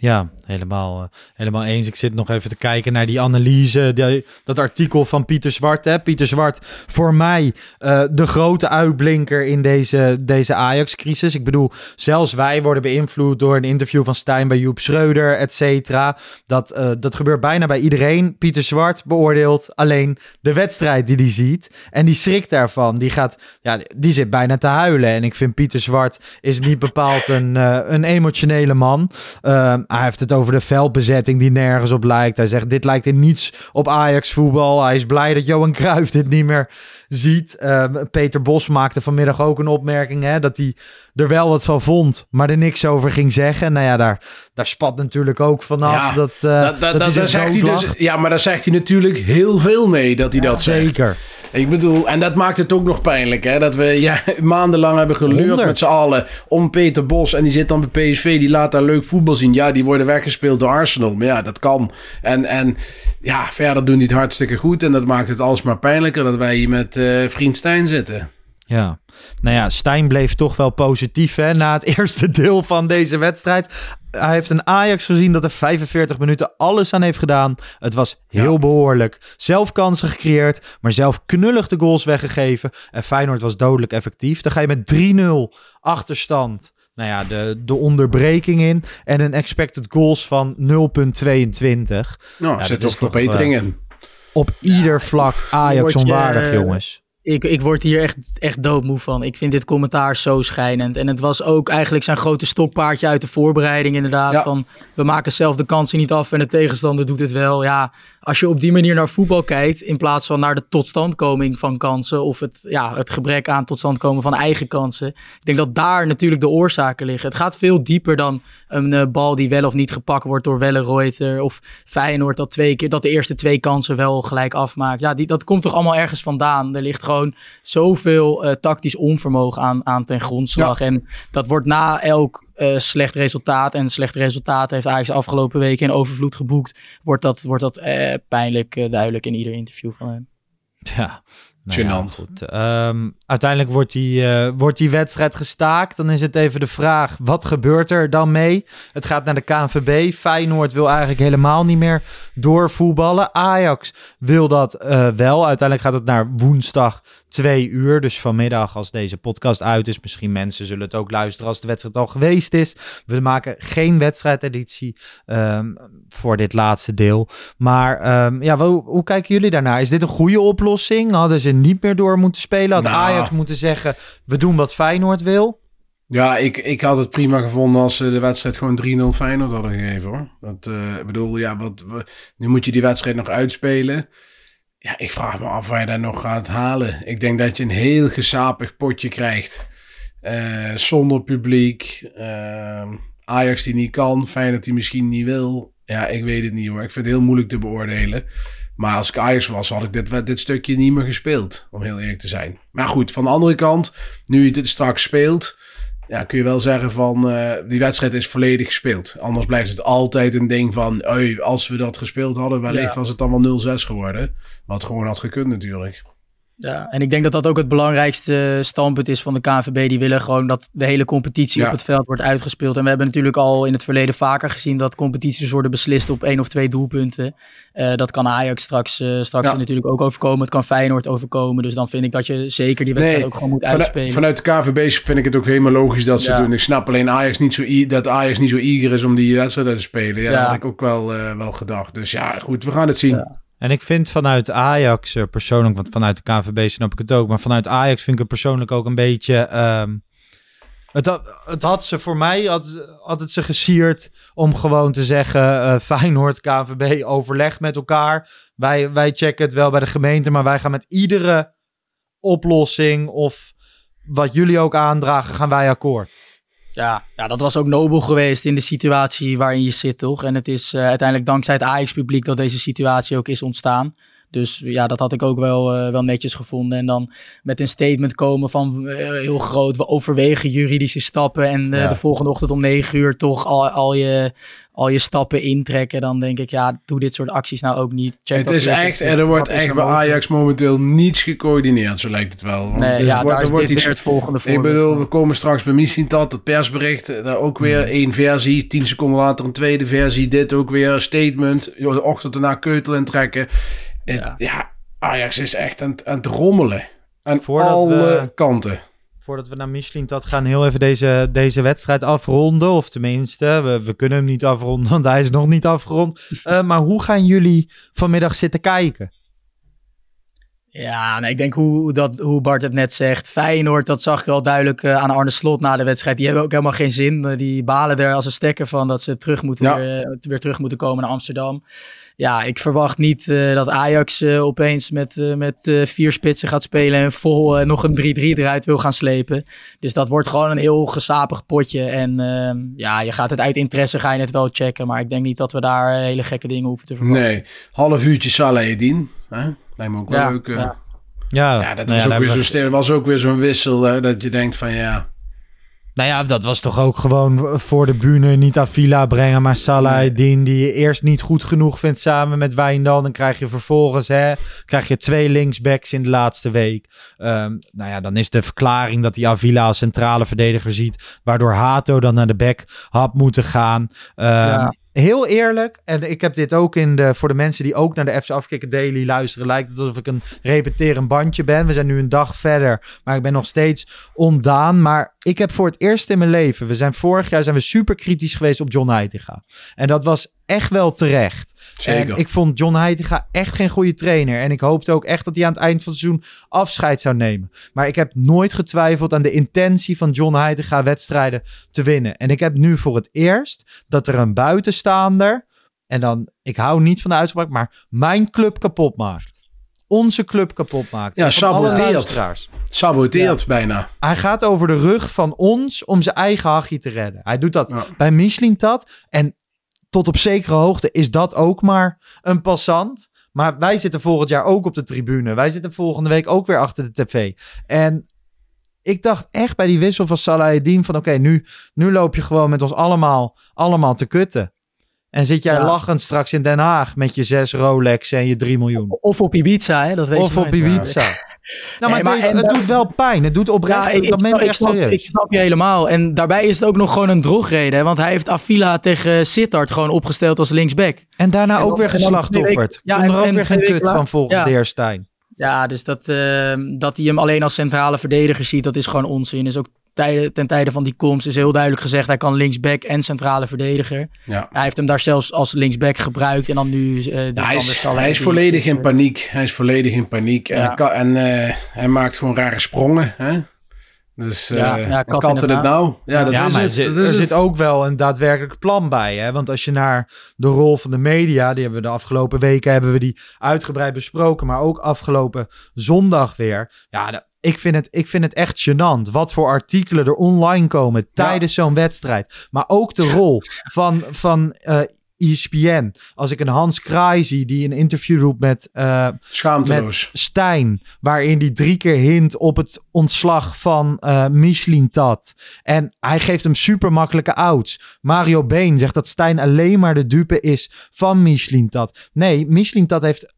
Ja, helemaal, eh, helemaal eens. Ik zit nog even te kijken naar die analyse, die- dat artikel van Pieter Zwart. Hè? Pieter Zwart, voor mij eh, de grote uitblinker in deze, deze Ajax-crisis. Ik bedoel, zelfs wij worden beïnvloed door een interview van Stijn bij Joep Schreuder, et cetera. Dat, eh, dat gebeurt bijna bij iedereen. Pieter Zwart beoordeelt alleen de wedstrijd die hij ziet. En die schrikt daarvan. Die, gaat, ja, die zit bijna te huilen. En ik vind Pieter Zwart is niet bepaald een, een emotionele man. Hij heeft het over de veldbezetting die nergens op lijkt. Hij zegt, dit lijkt in niets op Ajax voetbal. Hij is blij dat Johan Cruijff dit niet meer ziet. Uh, Peter Bos maakte vanmiddag ook een opmerking, hè, dat hij er wel wat van vond, maar er niks over ging zeggen. Nou ja, daar, daar spat natuurlijk ook vanaf Ja, dat, uh, dat, dat, dat, daar zegt hij dus, ja, maar daar zegt hij natuurlijk heel veel mee dat hij ja, dat zegt. Zeker. Ik bedoel, en dat maakt het ook nog pijnlijk, hè? Dat we ja, maandenlang hebben geleurd 100. met z'n allen om Peter Bos. En die zit dan bij PSV, die laat daar leuk voetbal zien. Ja, die worden weggespeeld door Arsenal. Maar ja, dat kan. En, en ja, verder doen die het hartstikke goed. En dat maakt het alsmaar pijnlijker dat wij hier met uh, vriend Stijn zitten. Ja, nou ja, Stijn bleef toch wel positief hè, na het eerste deel van deze wedstrijd. Hij heeft een Ajax gezien dat er 45 minuten alles aan heeft gedaan. Het was heel ja. behoorlijk. Zelf kansen gecreëerd, maar zelf knullig de goals weggegeven. En Feyenoord was dodelijk effectief. Dan ga je met 3-0 achterstand nou ja, de, de onderbreking in. En een expected goals van 0,22. Nou, ja, zit toch verbetering in. Op ieder vlak Ajax onwaardig, uh, jongens ik, ik word hier echt, echt doodmoe van. Ik vind dit commentaar zo schijnend. En het was ook eigenlijk zijn grote stokpaardje uit de voorbereiding inderdaad. Ja. Van, we maken zelf de kansen niet af en de tegenstander doet het wel. Ja, als je op die manier naar voetbal kijkt... in plaats van naar de totstandkoming van kansen... of het, ja, het gebrek aan totstandkomen van eigen kansen... ik denk dat daar natuurlijk de oorzaken liggen. Het gaat veel dieper dan een uh, bal die wel of niet gepakt wordt door Wellenreuter... of Feyenoord dat, twee keer, dat de eerste twee kansen wel gelijk afmaakt. Ja, die, dat komt toch allemaal ergens vandaan. Er ligt gewoon zoveel uh, tactisch onvermogen aan, aan ten grondslag. Ja. En dat wordt na elk uh, slecht resultaat... en slecht resultaat heeft Ajax de afgelopen weken in overvloed geboekt... wordt dat, wordt dat uh, pijnlijk duidelijk in ieder interview van hem. Ja, Nou ja, goed. Ehm, uiteindelijk wordt die, eh, wordt die wedstrijd gestaakt. Dan is het even de vraag, wat gebeurt er dan mee? Het gaat naar de KNVB. Feyenoord wil eigenlijk helemaal niet meer doorvoetballen. Ajax wil dat eh, wel. Uiteindelijk gaat het naar woensdag 2 uur. Dus vanmiddag als deze podcast uit is. Misschien mensen zullen het ook luisteren als de wedstrijd al geweest is. We maken geen wedstrijdeditie ehm, voor dit laatste deel. Maar ehm, ja, hoe, hoe kijken jullie daarnaar? Is dit een goede oplossing? Hadden ze niet meer door moeten spelen? Had Nou. Ajax moeten zeggen, we doen wat Feyenoord wil? Ja, ik, ik had het prima gevonden als ze de wedstrijd gewoon 3-0 Feyenoord hadden gegeven hoor. Dat, eh, ik bedoel, ja, wat, nu moet je die wedstrijd nog uitspelen. Ja, ik vraag me af waar je daar nog gaat halen. Ik denk dat je een heel gesapig potje krijgt. eh, zonder publiek. eh, Ajax die niet kan, Feyenoord die misschien niet wil. Ja, ik weet het niet hoor. Ik vind het heel moeilijk te beoordelen. Maar als ik Ajax was, had ik dit, dit stukje niet meer gespeeld. Om heel eerlijk te zijn. Maar goed, van de andere kant, nu je dit straks speelt ja, kun je wel zeggen van eh, die wedstrijd is volledig gespeeld. Anders blijft het altijd een ding van, "Ui, als we dat gespeeld hadden, wellicht Ja. was het dan wel 0-6 geworden. Wat gewoon had gekund natuurlijk. Ja, en ik denk dat dat ook het belangrijkste standpunt is van de KNVB. Die willen gewoon dat de hele competitie Ja. op het veld wordt uitgespeeld. En we hebben natuurlijk al in het verleden vaker gezien dat competities worden beslist op één of twee doelpunten. Eh, dat kan Ajax straks, eh, straks Ja. natuurlijk ook overkomen. Het kan Feyenoord overkomen. Dus dan vind ik dat je zeker die wedstrijd Nee, ook gewoon moet Vanuit, uitspelen. vanuit de KVB vind ik het ook helemaal logisch dat ze Ja. doen. Ik snap alleen Ajax niet zo dat Ajax niet zo eager is om die wedstrijd te spelen. Ja, dat had ik ook wel, eh, wel gedacht. Dus ja, goed, we gaan het zien. En ik vind vanuit Ajax eh, persoonlijk, want vanuit de KNVB snap ik het ook, maar vanuit Ajax vind ik het persoonlijk ook een beetje. ehm, het, had, het had ze voor mij, had, het ze gesierd om gewoon te zeggen: eh Feyenoord, KNVB, overleg met elkaar. Wij, wij checken het wel bij de gemeente, maar wij gaan met iedere oplossing of wat jullie ook aandragen, gaan wij akkoord. Ja, ja, dat was ook nobel geweest in de situatie waarin je zit, toch? En het is eh, uiteindelijk dankzij het Ajax-publiek dat deze situatie ook is ontstaan. Dus ja, dat had ik ook wel, eh, wel netjes gevonden. En dan met een statement komen van eh, heel groot, we overwegen juridische stappen. En Ja. de volgende ochtend om negen uur toch al, al, je, al je stappen intrekken. Dan denk ik, ja, doe dit soort acties nou ook niet. Check Het is echt, er wordt echt bij? Ajax momenteel niets gecoördineerd, zo lijkt het wel. Want Nee, het ja, wordt, daar er wordt dit iets het volgende Ik voorbeeld bedoel, van. we komen straks bij Missintat, het persbericht. eh, Daar ook weer één versie. Tien seconden later een tweede versie. Dit ook weer een statement. joh, De ochtend erna keutel intrekken. Ja. ja. Ajax is echt aan, het- aan het rommelen. Aan Voordat alle we- kanten. Voordat we naar Michelin dat gaan heel even deze, deze wedstrijd afronden. Of tenminste, we, we kunnen hem niet afronden, want hij is nog niet afgerond. Eh, maar hoe gaan jullie vanmiddag zitten kijken? Ja, nee, ik denk hoe, dat, hoe Bart het net zegt. Feyenoord, dat zag je al duidelijk eh, aan Arne Slot na de wedstrijd. Die hebben ook helemaal geen zin. Die balen er als een stekker van dat ze terug moeten, Ja. weer, eh, weer terug moeten komen naar Amsterdam. Ja, ik verwacht niet eh, dat Ajax eh, opeens met, eh, met eh, vier spitsen gaat spelen en vol eh, nog een 3-3 eruit wil gaan slepen. Dus dat wordt gewoon een heel gesapig potje. En ehm, ja, je gaat het uit interesse, ga je het wel checken. Maar ik denk niet dat we daar hele gekke dingen hoeven te verwachten. Nee, half uurtje Salah Edin. Hè? Lijkt me ook wel Ja, leuk. eh. ja. Ja, Ja, dat nou was, ja, ook weer stil- was ook weer zo'n wissel. Hè, dat je denkt van ja... Nou ja, dat was toch ook gewoon voor de bühne niet Avila brengen, maar Salah Nee. Die je eerst niet goed genoeg vindt samen met Wijndal. Dan krijg je vervolgens hè, krijg je twee linksbacks in de laatste week. Ehm, nou ja, dan is de verklaring dat hij Avila als centrale verdediger ziet, waardoor Hato dan naar de back had moeten gaan. Ehm, Ja. Heel eerlijk, en ik heb dit ook in de, voor de mensen die ook naar de FC Afkikken Daily luisteren, lijkt het alsof ik een repeterend bandje ben. We zijn nu een dag verder, maar ik ben nog steeds ontdaan. Maar ik heb voor het eerst in mijn leven, we zijn vorig jaar zijn we super kritisch geweest op John Heitinga. En dat was echt wel terecht. Zeker. En ik vond John Heitinga echt geen goede trainer. En ik hoopte ook echt dat hij aan het eind van het seizoen afscheid zou nemen. Maar ik heb nooit getwijfeld aan de intentie van John Heitinga wedstrijden te winnen. En ik heb nu voor het eerst dat er een buitenstaander, en dan, ik hou niet van de uitspraak, maar mijn club kapot maakt. Onze club kapot maakt. Ja, saboteert. Saboteert bijna. Hij gaat over de rug van ons om zijn eigen hachje te redden. Hij doet dat Ja. bij Michelin dat. En tot op zekere hoogte is dat ook maar een passant. Maar wij zitten volgend jaar ook op de tribune. Wij zitten volgende week ook weer achter de tv. En ik dacht echt bij die wissel van Salah Eddin van... oké, nu, nu loop je gewoon met ons allemaal, allemaal te kutten. En zit jij Ja. lachend straks in Den Haag met je zes Rolex en je 3 miljoen. Of op Ibiza, hè? dat weet Of je op. Ibiza. Nou, maar, Nee, maar het, en het daar- doet wel pijn. Het doet oprecht. Ja, ik, dat snap, ik snap, ik snap je helemaal. En daarbij is het ook nog gewoon een drogreden. Want hij heeft Avila tegen Sittard gewoon opgesteld als linksback. En daarna En ook dan- weer geslachtofferd. ja, Kon er en- ook weer geen kut van volgens ja. de heer Stijn. Ja, dus dat, eh, dat hij hem alleen als centrale verdediger ziet, dat is gewoon onzin. Is ook tijde, ten tijde van die komst is heel duidelijk gezegd, hij kan linksback en centrale verdediger. Ja. Hij heeft hem daar zelfs als linksback gebruikt en dan nu... eh, dus Ja, hij anders is, zal hij is volledig in paniek. Hij is volledig in paniek. En, hij, kan, en eh, hij maakt gewoon rare sprongen. Hè? Dus Ja, ja, ja, kan het het nou? Ja, dat ja, is maar het. er, zit, dat is er het. zit ook wel een daadwerkelijk plan bij. Hè? Want als je naar de rol van de media, die hebben we de afgelopen weken hebben we die uitgebreid besproken, maar ook afgelopen zondag weer. Ja, de- ik vind, het, ik vind het echt gênant wat voor artikelen er online komen tijdens zo'n wedstrijd. Maar ook de rol van, van eh, ESPN. Als ik een Hans Kraai zie die een interview doet met, Schaamteloos. met Stijn, waarin hij drie keer hint op het ontslag van eh Michelin Tat. En hij geeft hem super makkelijke outs. Mario Been zegt dat Stijn alleen maar de dupe is van Michelin Tat. Nee, Michelin Tat heeft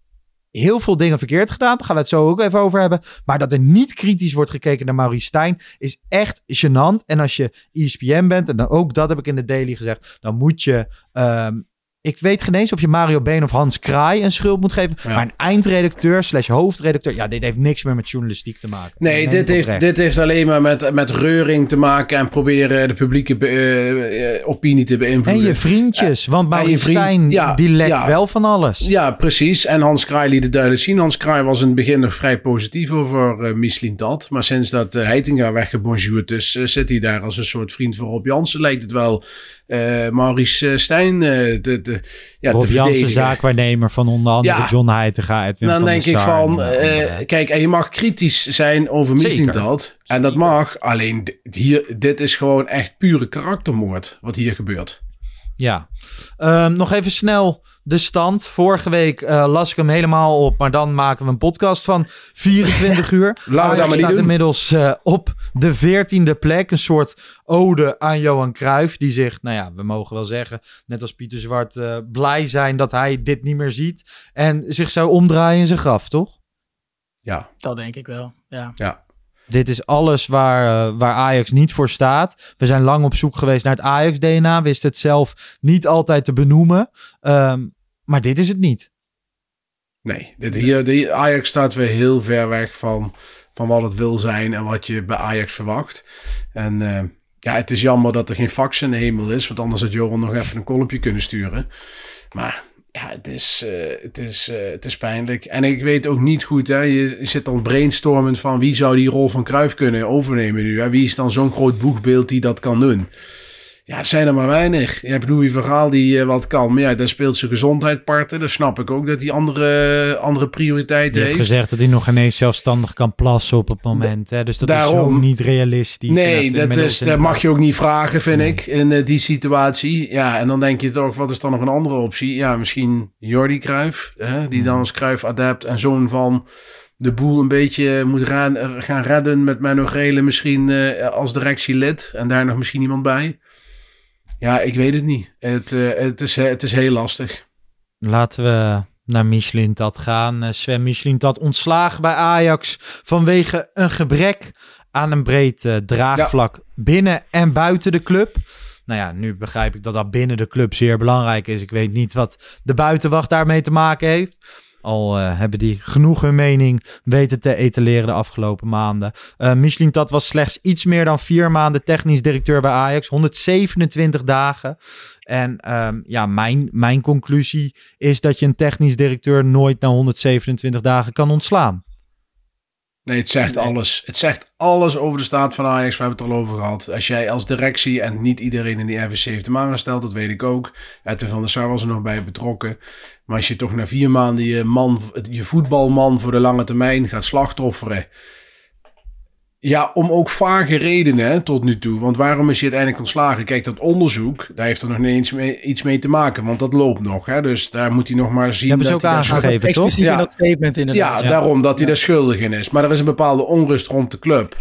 heel veel dingen verkeerd gedaan. Daar gaan we het zo ook even over hebben. Maar dat er niet kritisch wordt gekeken naar Maurice Stijn is echt gênant. En als je E ESPN bent, en dan ook dat heb ik in de daily gezegd, dan moet je... ehm, ik weet geen eens of je Mario Been of Hans Kraai een schuld moet geven. Ja. Maar een eindredacteur slash hoofdredacteur... Ja, dit heeft niks meer met journalistiek te maken. Nee, dit heeft, dit heeft alleen maar met, met reuring te maken en proberen de publieke eh, eh, opinie te En beïnvloeden. je vriendjes, want en je Maurice vriend- Stijn, ja, die lekt ja. wel van alles. Ja, precies. En Hans Kraai liet het duidelijk zien. Hans Kraai was in het begin nog vrij positief over eh Michelin Tat. Maar sinds dat uh, Heitinga weggebonjourd is, eh, zit hij daar als een soort vriend van Rob Jansen. Lijkt het wel eh, Maurice eh, Stijn eh, te, te, ja, Rob te verdedigen. zaakwaarnemer van onder andere Ja. John Heitinga. Edwin Dan van denk ik van, en, eh, eh, kijk, en je mag kritisch zijn over Tat. En dat mag, alleen hier, dit is gewoon echt pure karaktermoord wat hier gebeurt. Ja. Ehm, nog even snel de stand. Vorige week eh, las ik hem helemaal op, maar dan maken we een podcast van 24 uur. Laten we dat Ajax maar niet staat doen. inmiddels eh, op de 14e plek. Een soort ode aan Johan Cruijff. Die zich, nou ja, we mogen wel zeggen, net als Pieter Zwart, eh, blij zijn dat hij dit niet meer ziet. En zich zou omdraaien in zijn graf, toch? Ja, Dat denk ik wel, ja. ja. Dit is alles waar, eh, waar Ajax niet voor staat. We zijn lang op zoek geweest naar het Ajax-DNA. Wist het zelf niet altijd te benoemen. Ehm, maar dit is het niet. Nee, dit hier, de Ajax staat weer heel ver weg van, van wat het wil zijn en wat je bij Ajax verwacht. En eh, ja, het is jammer dat er geen fax in de hemel is, want anders had Johan nog even een kolompje kunnen sturen. Maar ja, het is, eh, het is, eh, het is pijnlijk. En ik weet ook niet goed, hè, je, zit dan brainstormend van wie zou die rol van Cruijff kunnen overnemen nu. Wie is dan zo'n groot boegbeeld die dat kan doen? Ja, het zijn er maar weinig. Je hebt Louis Verhaal die eh, wat kan. Maar ja, daar speelt zijn gezondheid parten. Dan snap ik ook dat hij andere, andere prioriteiten heeft heeft. gezegd dat hij nog ineens zelfstandig kan plassen op het moment. Hè? Dus dat is Daarom. zo niet realistisch. Nee, dat, is, dat mag je ook niet vragen, vind ik, in eh, die situatie. Ja, en dan denk je toch, wat is dan nog een andere optie? Ja, misschien Jordi Cruijff, hè, die dan als Cruijff-adept en zoon van de boel een beetje moet gaan redden met Menno Grelen misschien eh, als directielid. En daar nog misschien iemand bij. Ja, ik weet het niet. Het, eh, het, is, het is heel lastig. Laten we naar Michelin Tat gaan. Eh, Sven Michelin Tat ontslagen bij Ajax vanwege een gebrek aan een breed eh, draagvlak binnen en buiten de club. Nou ja, nu begrijp ik dat dat binnen de club zeer belangrijk is. Ik weet niet wat de buitenwacht daarmee te maken heeft. Al eh, hebben die genoeg hun mening weten te etaleren de afgelopen maanden. Eh Michelin Tat was slechts iets meer dan vier maanden technisch directeur bij Ajax. 127 dagen. En ehm, ja, mijn, mijn conclusie is dat je een technisch directeur nooit na 127 dagen kan ontslaan. Nee, het zegt alles. Het zegt alles over de staat van Ajax. We hebben het er al over gehad. Als jij als directie, en niet iedereen in die RVC heeft hem aangesteld, dat weet ik ook. Edwin van der Sar was er nog bij betrokken. Maar als je toch na vier maanden je, man, je voetbalman voor de lange termijn gaat slachtofferen. Ja, om ook vage redenen hè, tot nu toe. Want waarom is hij uiteindelijk ontslagen? Kijk, dat onderzoek, daar heeft er nog niet eens mee, iets mee te maken. Want dat loopt nog. Hè, dus daar moet hij nog maar zien. Hebben ze dat ook aangegeven. Expliciet toch? Ja. in dat statement inderdaad. ja, daarom dat hij daar schuldig in is. Maar er is een bepaalde onrust rond de club.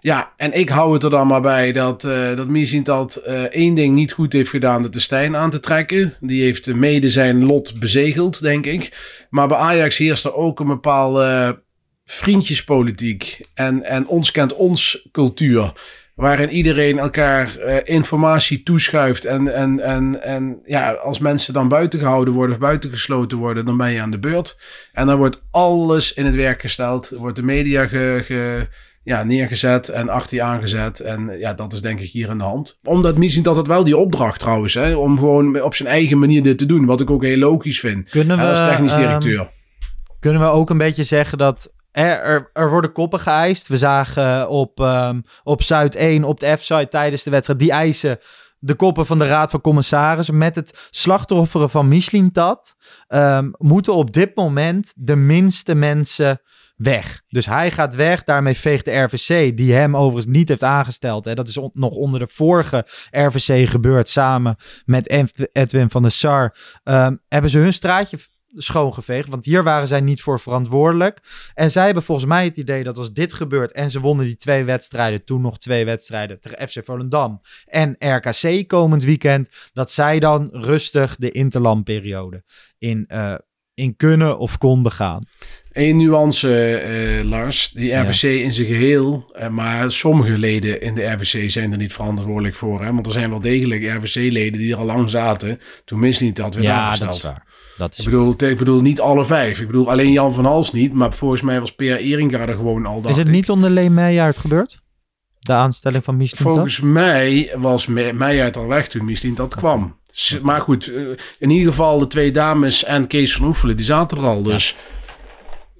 Ja, en ik hou het er dan maar bij dat, eh dat Miesintat eh één ding niet goed heeft gedaan, dat de Stijn aan te trekken. Die heeft mede zijn lot bezegeld, denk ik. Maar bij Ajax heerst er ook een bepaalde vriendjespolitiek en, en ons kent ons cultuur. Waarin iedereen elkaar uh, informatie toeschuift. En, en, en, en ja, als mensen dan buiten gehouden worden of buitengesloten worden, dan ben je aan de beurt. En dan wordt alles in het werk gesteld. Wordt de media ge, ge, ja, neergezet en achter je aangezet. En ja, dat is denk ik hier aan de hand. Omdat misschien dat het wel die opdracht trouwens, hè, om gewoon op zijn eigen manier dit te doen. Wat ik ook heel logisch vind. Kunnen we, als technisch ehm, directeur. kunnen we ook een beetje zeggen dat er, er, worden koppen geëist. We zagen op, ehm, op Zuid 1 op de F-site tijdens de wedstrijd die eisen de koppen van de Raad van Commissarissen met het slachtofferen van Michelin Tat ehm, moeten op dit moment de minste mensen weg. Dus hij gaat weg. Daarmee veegt de RVC, die hem overigens niet heeft aangesteld. Hè, dat is nog onder de vorige RVC gebeurd, samen met Ed- Edwin van der Sar. ehm, hebben ze hun straatje schoongeveegd. Want hier waren zij niet voor verantwoordelijk. En zij hebben volgens mij het idee dat als dit gebeurt en ze wonnen die twee wedstrijden, toen nog twee wedstrijden tegen FC Volendam en RKC komend weekend, dat zij dan rustig de interlandperiode in, eh, in kunnen of konden gaan. Eén nuance, eh, Lars. Die Ja. RVC in zijn geheel, eh, maar sommige leden in de RVC zijn er niet verantwoordelijk voor. Hè? Want er zijn wel degelijk RVC-leden die er al lang zaten toen Misliet dat werd aangesteld. waar. Dat is Ik bedoel, ik bedoel niet alle vijf. Ik bedoel alleen Jan van Hals niet, maar volgens mij was Per Eringa er gewoon al. Is het ik. niet onder Leen Meijer gebeurd? De aanstelling van Michelin Tat? Volgens mij was Me- Meijert al weg toen Misliet dat kwam. Maar goed, eh, in ieder geval de twee dames en Kees van Oefelen, die zaten er al. Dus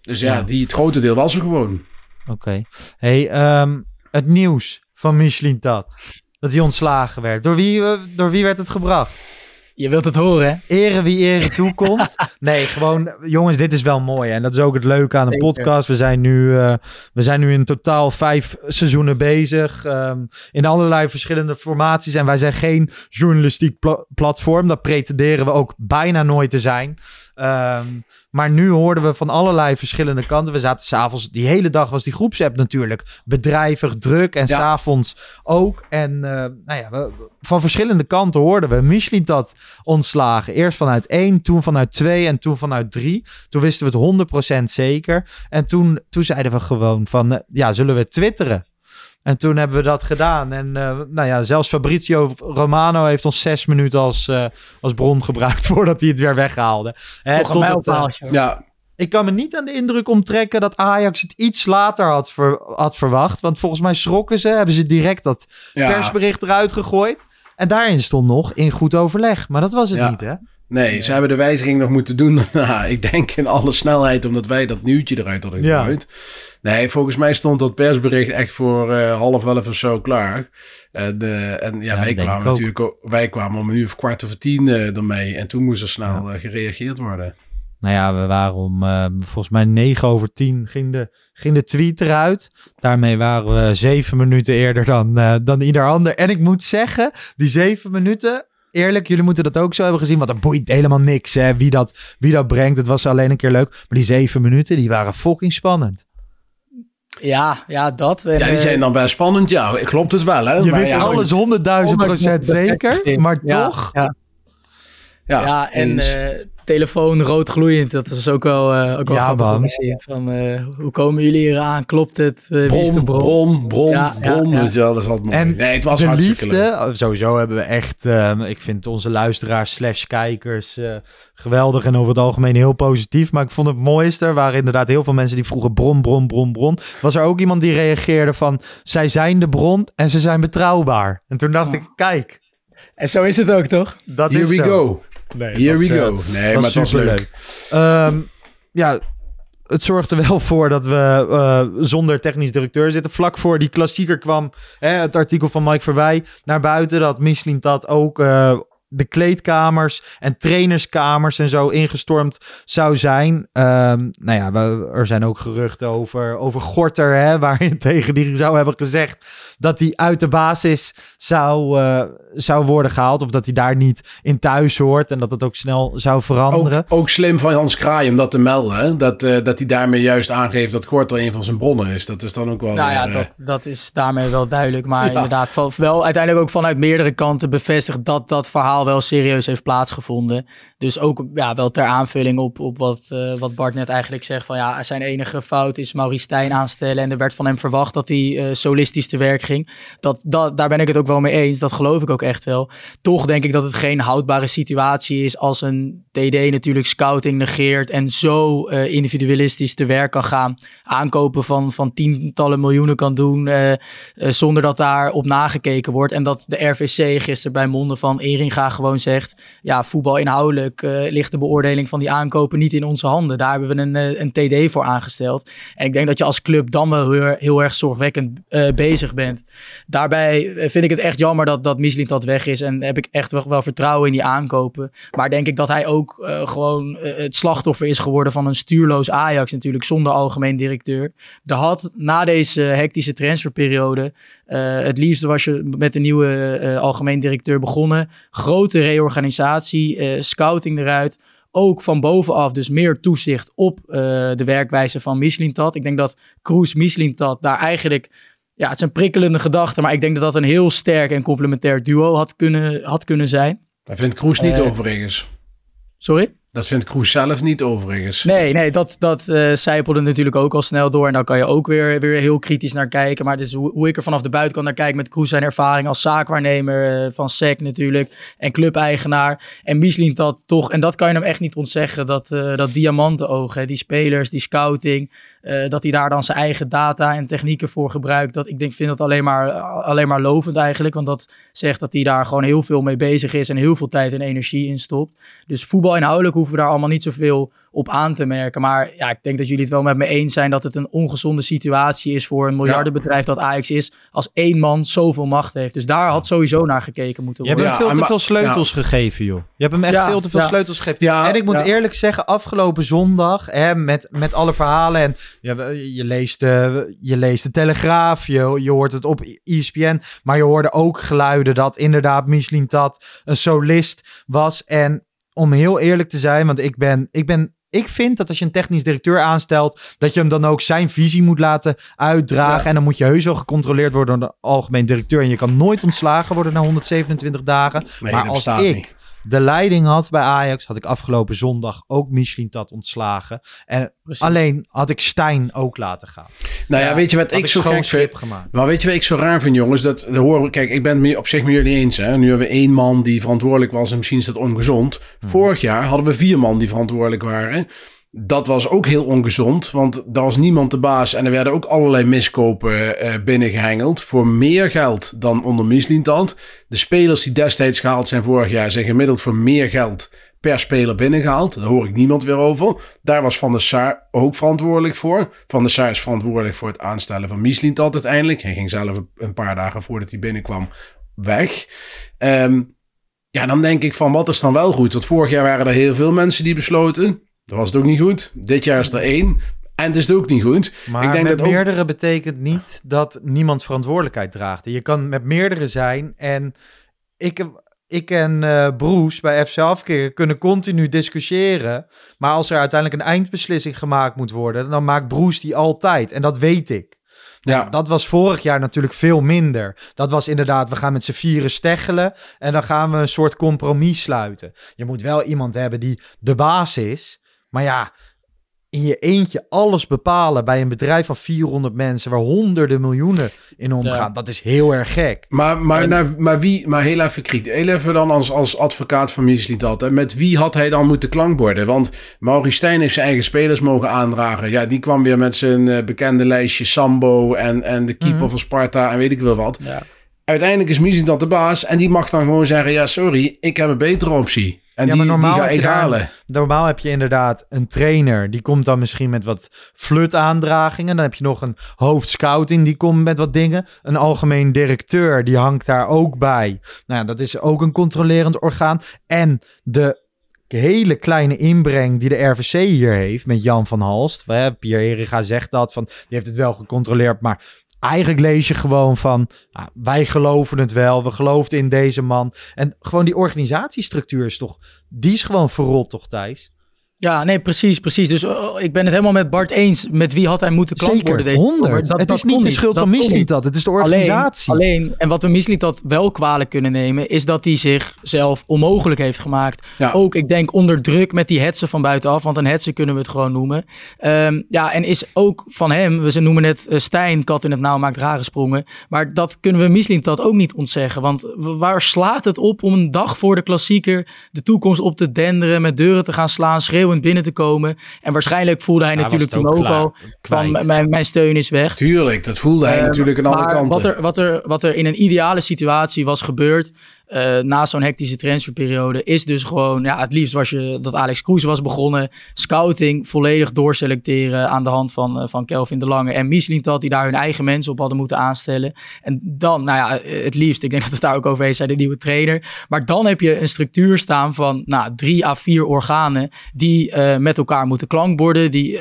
dus ja, Ja. Die, het grote deel was er gewoon. Oké. Hey, ehm, het nieuws van Michelin Tat. Dat hij ontslagen werd. Door wie, eh, door wie werd het gebracht? Je wilt het horen, hè? Ere wie ere toekomt. Nee, gewoon, jongens, dit is wel mooi. En dat is ook het leuke aan de Zeker. podcast. We zijn nu, eh, we zijn nu in totaal vijf seizoenen bezig. ehm, in allerlei verschillende formaties. En wij zijn geen journalistiek pla- platform. Dat pretenderen we ook bijna nooit te zijn. Ehm, maar nu hoorden we van allerlei verschillende kanten. We zaten s'avonds, die hele dag was die groepsapp natuurlijk bedrijvig druk. En Ja. s'avonds ook. En eh, nou ja, we, van verschillende kanten hoorden we Michelin dat ontslagen. Eerst vanuit één, toen vanuit twee en toen vanuit drie. Toen wisten we het 100% zeker. En toen, toen zeiden we gewoon van, eh, ja, zullen we twitteren? En toen hebben we dat gedaan. En eh, nou ja, zelfs Fabrizio Romano heeft ons zes minuten als, eh, als bron gebruikt voordat hij het weer weghaalde. Hè, tot het, eh. Ja, ik kan me niet aan de indruk omtrekken dat Ajax het iets later had, ver- had verwacht. Want volgens mij schrokken ze, hebben ze direct dat ja. persbericht eruit gegooid. En daarin stond nog in goed overleg. Maar dat was het Ja. niet, hè? Nee, ze hebben de wijziging nog moeten doen. Nou, ik denk in alle snelheid, omdat wij dat nieuwtje eruit hadden Ja. Nee, volgens mij stond dat persbericht echt voor eh, half elf of zo klaar. En, eh, en ja, Ja, wij kwamen natuurlijk ook, wij kwamen om een uur of kwart over tien eh, ermee. En toen moest er snel gereageerd worden. Nou ja, we waren om volgens mij 9 over 10 ging de, ging de tweet eruit. Daarmee waren we zeven minuten eerder dan, dan ieder ander. En ik moet zeggen, die zeven minuten, eerlijk, jullie moeten dat ook zo hebben gezien. Want er boeit helemaal niks hè, wie, dat, wie dat brengt. Het was alleen een keer leuk. Maar die zeven minuten, die waren fucking spannend. Ja, ja, dat. En, Ja, die eh, zijn dan best spannend. Ja, klopt het wel, hè? Je Maar wist ja, alles 100.000 procent zeker. Maar ja, toch, Ja, Ja, ja, en. Telefoon rood gloeiend. Dat is ook wel, eh ook wel Ja, grappig om zien. Van, eh, hoe komen jullie hier aan? Klopt het? Eh, wie is de bron, bron? bron, bron, Ja, ja, dat is altijd mooi. En nee, het was de hartstikke leuk. liefde, sowieso hebben we echt, ehm, ik vind onze luisteraars slash kijkers eh, geweldig en over het algemeen heel positief. Maar ik vond het mooiste, er waren inderdaad heel veel mensen die vroegen bron, bron, bron, bron. Was er ook iemand die reageerde van, zij zijn de bron en ze zijn betrouwbaar. En toen dacht ik, kijk, En zo is het ook, toch? dat Here is we zo. go. Nee, Here was, we eh, go. Nee, was maar het was leuk. superleuk. Ehm, ja, het zorgde wel voor dat we eh, zonder technisch directeur zitten. Vlak voor die klassieker kwam hè, het artikel van Mike Verwij naar buiten. Dat Michelin dat ook eh, de kleedkamers en trainerskamers en zo ingestormd zou zijn. Ehm, nou ja, we, er zijn ook geruchten over, over Gorter, hè, waarin tegen die zou hebben gezegd dat hij uit de basis zou, eh, zou worden gehaald. Of dat hij daar niet in thuis hoort en dat het ook snel zou veranderen. Ook, ook slim van Hans Kraai om dat te melden. Hè? Dat, eh, dat hij daarmee juist aangeeft dat Gorter een van zijn bronnen is. Dat is dan ook wel Nou ja, weer, eh, dat, dat is daarmee wel duidelijk. Maar Ja. inderdaad, wel uiteindelijk ook vanuit meerdere kanten bevestigd dat dat verhaal wel serieus heeft plaatsgevonden. Dus ook ja, wel ter aanvulling op, op wat, uh, wat Bart net eigenlijk zegt. Van ja, zijn enige fout is Maurice Stijn aanstellen. En er werd van hem verwacht dat hij uh, solistisch te werk ging. Dat, dat, daar ben ik het ook wel mee eens. Dat geloof ik ook echt wel. Toch denk ik dat het geen houdbare situatie is als een TD natuurlijk scouting negeert. En zo uh, individualistisch te werk kan gaan. Aankopen van, van tientallen miljoenen kan doen. zonder dat daar op nagekeken wordt. En dat de RVC gisteren bij monden van Eringa gewoon zegt. Ja, voetbal inhoudelijk uh, ligt de beoordeling van die aankopen niet in onze handen. Daar hebben we een, eh, een TD voor aangesteld. En ik denk dat je als club dan wel heel, heel erg zorgwekkend uh, bezig bent. Daarbij vind ik het echt jammer dat, dat dat weg is. En heb ik echt wel, vertrouwen in die aankopen. Maar denk ik dat hij ook gewoon het slachtoffer is geworden van een stuurloos Ajax natuurlijk. Zonder algemeen directeur. Er had na deze hectische transferperiode uh, het liefst was je met een nieuwe uh, algemeen directeur begonnen. Grote reorganisatie, uh, scouting eruit. Ook van bovenaf dus meer toezicht op de werkwijze van Mislintat. Ik denk dat Kroes Mislintat daar eigenlijk... Ja, het een prikkelende gedachte, maar ik denk dat dat een heel sterk en complementair duo had kunnen, had kunnen zijn. Daar vindt Kroes niet overigens. Sorry? Dat vindt Kroes zelf niet overigens. Nee, nee dat, dat uh, zijpelde natuurlijk ook al snel door. En dan kan je ook weer, weer heel kritisch naar kijken. Maar dus hoe, hoe ik er vanaf de buitenkant naar kijk met Kroes zijn ervaring als zaakwaarnemer uh, van SEC natuurlijk. En clubeigenaar. En Michelin dat toch, en dat kan je hem echt niet ontzeggen, dat, uh, dat diamantenoog, die spelers, die scouting. Uh, dat hij daar dan zijn eigen data en technieken voor gebruikt. Dat, ik denk, vind dat alleen maar, alleen maar lovend eigenlijk. Want dat zegt dat hij daar gewoon heel veel mee bezig is. En heel veel tijd en energie in stopt. Dus voetbal inhoudelijk hoeven we daar allemaal niet zoveel op aan te merken. Maar ja, ik denk dat jullie het wel met me eens zijn dat het een ongezonde situatie is voor een miljardenbedrijf dat Ajax is. Als één man zoveel macht heeft. Dus daar had sowieso naar gekeken moeten worden. Je hebt hem veel te veel sleutels gegeven, joh. Je hebt hem echt veel te veel sleutels gegeven. En ik moet eerlijk zeggen, afgelopen zondag, hè, met, met alle verhalen. En je, je, leest, de, je leest de Telegraaf, je, je hoort het op ESPN. Maar je hoorde ook geluiden dat inderdaad Michelin Tat een solist was. En om heel eerlijk te zijn, want ik ben, ik ben ik vind dat als je een technisch directeur aanstelt, dat je hem dan ook zijn visie moet laten uitdragen. En dan moet je heus wel gecontroleerd worden door de algemeen directeur. En je kan nooit ontslagen worden na 127 dagen. maar als ik niet de leiding had bij Ajax, had ik afgelopen zondag ook Michelin Tat ontslagen. En alleen had ik Stijn ook laten gaan. Nou ja, weet je wat ik zo gek vind? Gemaakt. Maar weet je wat ik zo raar vind, jongens? Dat, dat horen, kijk, ik ben het op zich met jullie eens. Hè? Nu hebben we één man die verantwoordelijk was en misschien is dat ongezond. Hmm. Vorig jaar hadden we vier man die verantwoordelijk waren dat was ook heel ongezond, want daar was niemand de baas en er werden ook allerlei miskopen uh, binnengehengeld voor meer geld dan onder Mislintant. De spelers die destijds gehaald zijn vorig jaar zijn gemiddeld voor meer geld per speler binnengehaald. Daar hoor ik niemand weer over. Daar was Van der Sar ook verantwoordelijk voor. Van der Sar is verantwoordelijk voor het aanstellen van Mislintant uiteindelijk. Hij ging zelf een paar dagen voordat hij binnenkwam weg. Um, ja, dan denk ik van wat is dan wel goed? Want vorig jaar waren er heel veel mensen die besloten dat was het ook niet goed. Dit jaar is er één. En het is het ook niet goed. Maar ik denk met dat meerdere betekent niet dat niemand verantwoordelijkheid draagt. Je kan met meerdere zijn. En ik, ik en uh, Broes bij FC Afkeer kunnen continu discussiëren. Maar als er uiteindelijk een eindbeslissing gemaakt moet worden... dan maakt Broes die altijd. En dat weet ik. Ja. Dat was vorig jaar natuurlijk veel minder. Dat was inderdaad, we gaan met z'n vieren steggelen en dan gaan we een soort compromis sluiten. Je moet wel iemand hebben die de baas is, maar ja, in je eentje alles bepalen bij een bedrijf van 400 mensen waar honderden miljoenen in omgaan, dat is heel erg gek. Maar, maar, nou, maar wie, maar heel even kritisch, heel even dan als, als advocaat van Misli dat, met wie had hij dan moeten klankborden? Want Maurice Stijn heeft zijn eigen spelers mogen aandragen. Ja, die kwam weer met zijn uh, bekende lijstje Sambo en, en de keeper mhm. van Sparta en weet ik wel wat. Ja. Uiteindelijk is Misli dat de baas en die mag dan gewoon zeggen, ja sorry, ik heb een betere optie. En ja, die, maar normaal die ga halen. normaal heb je inderdaad een trainer. Die komt dan misschien met wat flut-aandragingen. Dan heb je nog een hoofdscouting. Die komt met wat dingen. Een algemeen directeur. Die hangt daar ook bij. Nou, dat is ook een controlerend orgaan. En de hele kleine inbreng die de RVC hier heeft met Jan van Halst. Pierre Eriga zegt dat. Van, die heeft het wel gecontroleerd, maar eigenlijk lees je gewoon van, nou, wij geloven het wel, we geloofden in deze man. En gewoon die organisatiestructuur is toch, die is gewoon verrot toch Thijs? Ja, nee, precies, precies. Dus oh, ik ben het helemaal met Bart eens. Met wie had hij moeten klant Zeker, worden deze 100. zomer? Dat- het dat is niet de schuld Dat van niet. Mislintat, het is de organisatie. alleen, en wat we Mislintat wel kwalijk kunnen nemen, is dat hij zichzelf onmogelijk heeft gemaakt. Ja. Ook, ik denk, onder druk met die hetsen van buitenaf, want een hetsen kunnen we het gewoon noemen. Ehm, ja, en is ook van hem, we ze noemen het eh, Stijn, kat in het nauw maakt rare sprongen. Maar dat kunnen we Mislintat ook niet ontzeggen. Want waar slaat het op om een dag voor de klassieker de toekomst op te denderen, met deuren te gaan slaan, schreeuwend binnen te komen? En waarschijnlijk voelde hij natuurlijk toen ook al van mijn, mijn steun is weg. Tuurlijk, dat voelde hij Eh, natuurlijk aan alle kanten. Wat er, wat, er, wat er in een ideale situatie was gebeurd. Eh, na zo'n hectische transferperiode. is dus gewoon. Ja, het liefst was je dat Alex Kroes was begonnen. Scouting volledig doorselecteren. aan de hand van, eh, van Kelvin de Lange en Mislintat. die daar hun eigen mensen op hadden moeten aanstellen. En dan, nou ja, eh, het liefst. ik denk dat het daar ook over eens zijn. de nieuwe trainer. Maar dan heb je een structuur staan van. nou, drie à vier organen. die met elkaar moeten klankborden. die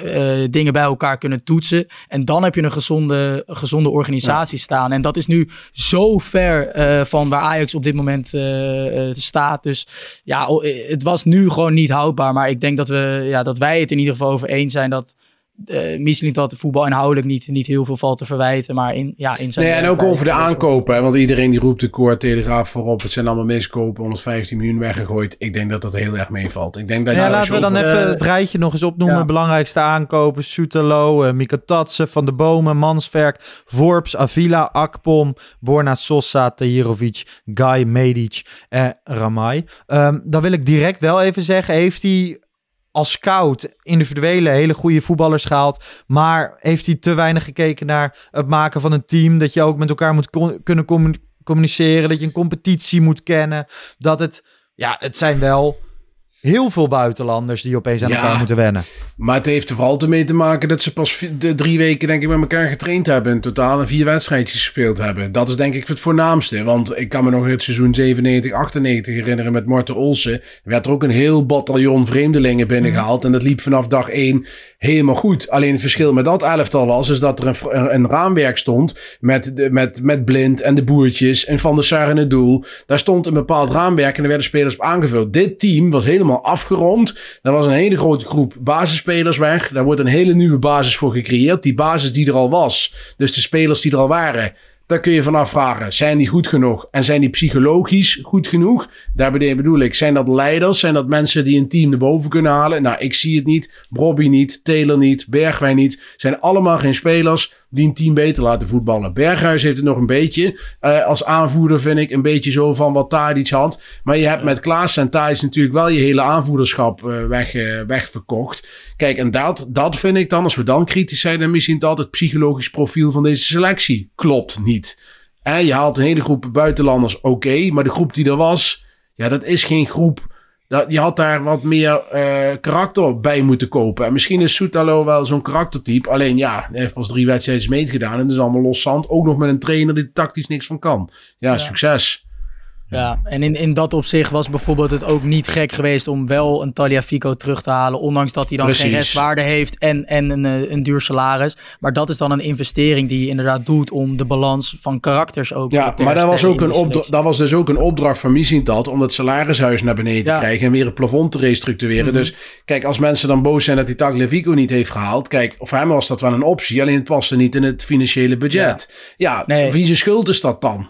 dingen bij elkaar kunnen toetsen. En dan heb je een gezonde, gezonde organisatie staan. En dat is nu zo ver van waar Ajax op dit moment eh, eh, staat. Dus ja, eh, het was nu gewoon niet houdbaar. Maar ik denk dat, we, ja, dat wij het in ieder geval over eens zijn dat. Uh, misschien dat de voetbal inhoudelijk niet, niet heel veel valt te verwijten, maar in, ja, in zijn Nee, en ook over de aankopen. Hè, want iedereen die roept de koor Telegraaf voorop. Het zijn allemaal miskopen, 115 miljoen weggegooid. Ik denk dat dat heel erg meevalt. Ik denk dat Ja, je laten we dan over- even eh, het rijtje nog eens opnoemen. ja. Belangrijkste aankopen. Soetelo, eh Mika Tatsen, Van de Bomen, Mansverk, Forbes, Avila, Akpom, Borna Sosa, Tahirovic, Guy, Medic en Ramai. Ehm, dan wil ik direct wel even zeggen, heeft hij als scout individuele hele goede voetballers gehaald, maar heeft hij te weinig gekeken naar het maken van een team, dat je ook met elkaar moet kunnen commu- communiceren, dat je een competitie moet kennen, dat het, ja, het zijn wel heel veel buitenlanders die opeens aan Ja. elkaar moeten wennen. Maar het heeft er vooral te mee te maken dat ze pas drie weken denk ik met elkaar getraind hebben. In totaal en vier wedstrijdjes gespeeld hebben. Dat is denk ik het voornaamste. Want ik kan me nog het seizoen 97, 98 herinneren met Morten Olsen. Er werd er ook een heel bataljon vreemdelingen binnengehaald. En dat liep vanaf dag één helemaal goed. Alleen het verschil met dat elftal was, is dat er een, een, een raamwerk stond met, de, met, met Blind en de Boertjes en Van der Sar in het doel. Daar stond een bepaald raamwerk en er werden spelers op aangevuld. Dit team was helemaal afgerond. Er was een hele grote groep basisspelers weg. Daar wordt een hele nieuwe basis voor gecreëerd. Die basis die er al was. Dus de spelers die er al waren. Daar kun je van afvragen. Zijn die goed genoeg? En zijn die psychologisch goed genoeg? Daar bedoel ik. Zijn dat leiders? Zijn dat mensen die een team erboven kunnen halen? Nou, ik zie het niet. Bobby niet. Taylor niet. Bergwijn niet. Zijn allemaal geen spelers die een team beter laten voetballen. Berghuis heeft het nog een beetje. eh, als aanvoerder vind ik een beetje zo van wat Tadic had. Maar je hebt met Klaas en Tadic natuurlijk wel je hele aanvoerderschap eh, weg, eh, wegverkocht. Kijk, en dat, dat vind ik dan, als we dan kritisch zijn, dan misschien dat het psychologisch profiel van deze selectie klopt niet. En je haalt een hele groep buitenlanders, oké, maar de groep die er was, ja, dat is geen groep. Dat, je had daar wat meer eh, karakter bij moeten kopen. En misschien is Soetalo wel zo'n karaktertype. Alleen ja, hij heeft pas drie wedstrijden meegedaan. En het is allemaal los zand. Ook nog met een trainer die tactisch niks van kan. Ja, succes. Ja, en in, in dat opzicht was bijvoorbeeld het ook niet gek geweest om wel een Taliafico terug te halen. Ondanks dat hij dan geen restwaarde heeft en, en een, eh, een duur salaris. Maar dat is dan een investering die je inderdaad doet om de balans van karakters ook Ja, te maar dat was, ook een dat was dus ook een opdracht van Missintat om het salarishuis naar beneden te Ja. krijgen en weer het plafond te restructureren. Mhm. Dus kijk, als mensen dan boos zijn dat hij Tagliafico niet heeft gehaald, kijk, voor hem was dat wel een optie, alleen het paste niet in het financiële budget. Ja, Nee. wie zijn schuld is dat dan?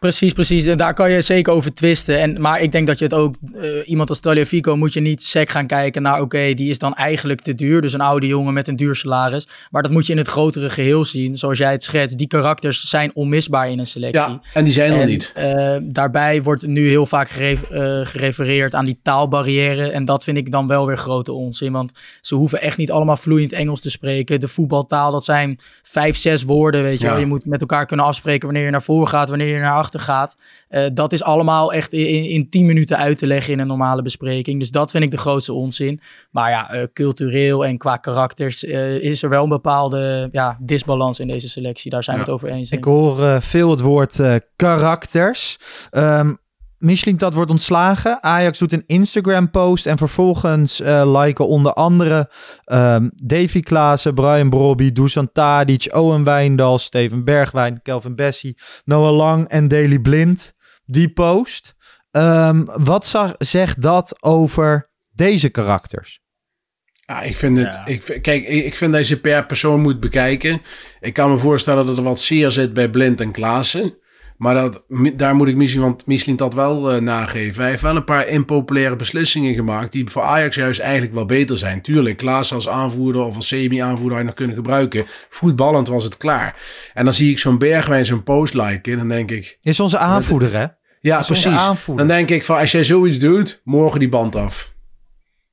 Precies, precies. En daar kan je zeker over twisten. En, maar ik denk dat je het ook, eh, iemand als Taliafico moet je niet sec gaan kijken naar, oké, die is dan eigenlijk te duur. Dus een oude jongen met een duur salaris. Maar dat moet je in het grotere geheel zien. Zoals jij het schetst, die karakters zijn onmisbaar in een selectie. Ja, en die zijn er niet. eh, daarbij wordt nu heel vaak eh, gerefereerd aan die taalbarrière. En dat vind ik dan wel weer grote onzin. Want ze hoeven echt niet allemaal vloeiend Engels te spreken. De voetbaltaal, dat zijn vijf, zes woorden. Weet je, Ja. wel. je moet met elkaar kunnen afspreken wanneer je naar voren gaat, wanneer je naar achter gaat. Eh, dat is allemaal echt in, in, in tien minuten uit te leggen in een normale bespreking. Dus dat vind ik de grootste onzin. Maar ja, eh, cultureel en qua karakters eh, is er wel een bepaalde ja, disbalans in deze selectie. Daar zijn we het over eens. Ik hoor eh, veel het woord eh, karakters. Ehm Michelin dat wordt ontslagen. Ajax doet een Instagram post en vervolgens eh liken onder andere ehm, Davy Klaassen, Brian Brobby, Dusan Tadic, Owen Wijndal, Steven Bergwijn, Kelvin Bessie, Noah Lang en Daily Blind. Die post. Ehm, wat zegt dat over deze karakters? Ja, ik vind het. Ja. Ik, kijk, ik, ik vind dat je per persoon moet bekijken. Ik kan me voorstellen dat er wat zeer zit bij Blind en Klaassen. Maar dat, daar moet ik misschien, want misschien dat wel eh, nageven. Hij heeft wel een paar impopulaire beslissingen gemaakt. die voor Ajax juist eigenlijk wel beter zijn. Tuurlijk, Klaassen als aanvoerder of als semi-aanvoerder had je nog kunnen gebruiken. Voetballend was het klaar. En dan zie ik zo'n Bergwijn zo'n post liken. Dan denk ik. Is onze aanvoerder, hè? Ja, precies. Dan denk ik van als jij zoiets doet, morgen die band af.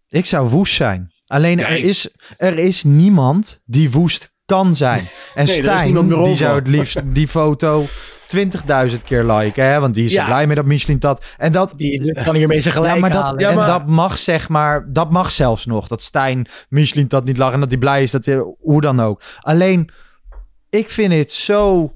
Ik zou woest zijn. Alleen er, is, er is niemand die woest kan zijn. En Nee, Stijn, die zou het liefst die foto 20.000 keer liken. Hè? Want die is Ja. er blij mee dat Michelin dat. En dat, Die kan hiermee zijn gelijk ja, maar dat, halen. Ja, en maar- dat mag zeg maar, dat mag zelfs nog. Dat Stijn Michelin dat niet lag en dat hij blij is dat hij, hoe dan ook. Alleen, ik vind het zo.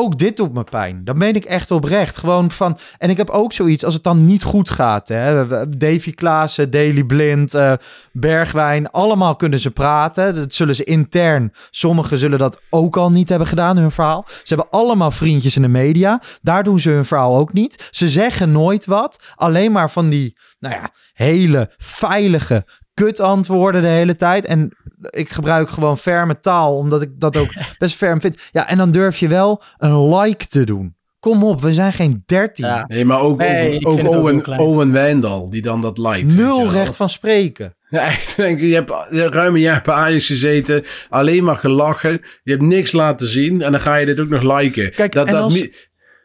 Ook dit doet me pijn. Dat meen ik echt oprecht. Gewoon van. En ik heb ook zoiets als het dan niet goed gaat. Hè? Davy Klaassen, Daily Blind, eh, Bergwijn. Allemaal kunnen ze praten. Dat zullen ze intern. Sommigen zullen dat ook al niet hebben gedaan, hun verhaal. Ze hebben allemaal vriendjes in de media. Daar doen ze hun verhaal ook niet. Ze zeggen nooit wat. Alleen maar van die, nou ja, hele veilige kutantwoorden de hele tijd. En ik gebruik gewoon ferme taal, omdat ik dat ook best ferm vind. Ja, en dan durf je wel een like te doen. Kom op, we zijn geen 13. Ja. Nee, maar ook, Nee, ook, ik ook Owen. Owen Wijndal, die dan dat liked. Nul recht van spreken. Ja, echt. Denk, je hebt ruim een jaar bij Ajax gezeten, alleen maar gelachen. Je hebt niks laten zien en dan ga je dit ook nog liken. Kijk, dat, en dat, als-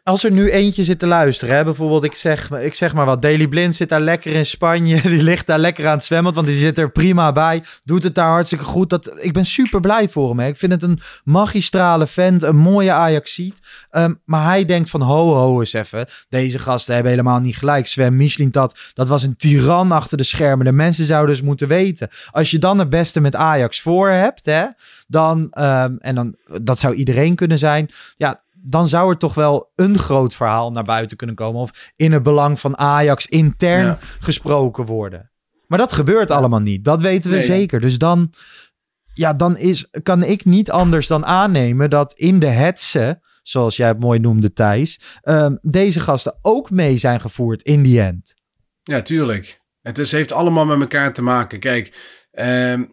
Als er nu eentje zit te luisteren, hè, bijvoorbeeld, ik zeg, ik zeg maar wat, Daily Blind zit daar lekker in Spanje, die ligt daar lekker aan het zwemmen, want die zit er prima bij, doet het daar hartstikke goed. Dat, ik ben super blij voor hem. Hè. Ik vind het een magistrale vent, een mooie Ajaxiet. Ehm, maar hij denkt van, ho, ho eens even, deze gasten hebben helemaal niet gelijk. Sven Michelin, dat, dat was een tiran achter de schermen. De mensen zouden dus moeten weten. Als je dan het beste met Ajax voor hebt, hè, dan, ehm, en dan, dat zou iedereen kunnen zijn, ja, dan zou er toch wel een groot verhaal naar buiten kunnen komen. Of in het belang van Ajax intern Ja. gesproken worden. Maar dat gebeurt allemaal niet. Dat weten we Nee. zeker. Dus dan, ja, dan is, kan ik niet anders dan aannemen dat in de hetze, zoals jij het mooi noemde, Thijs, ehm, deze gasten ook mee zijn gevoerd in die end. ja, tuurlijk. Het is, heeft allemaal met elkaar te maken. Kijk, ehm,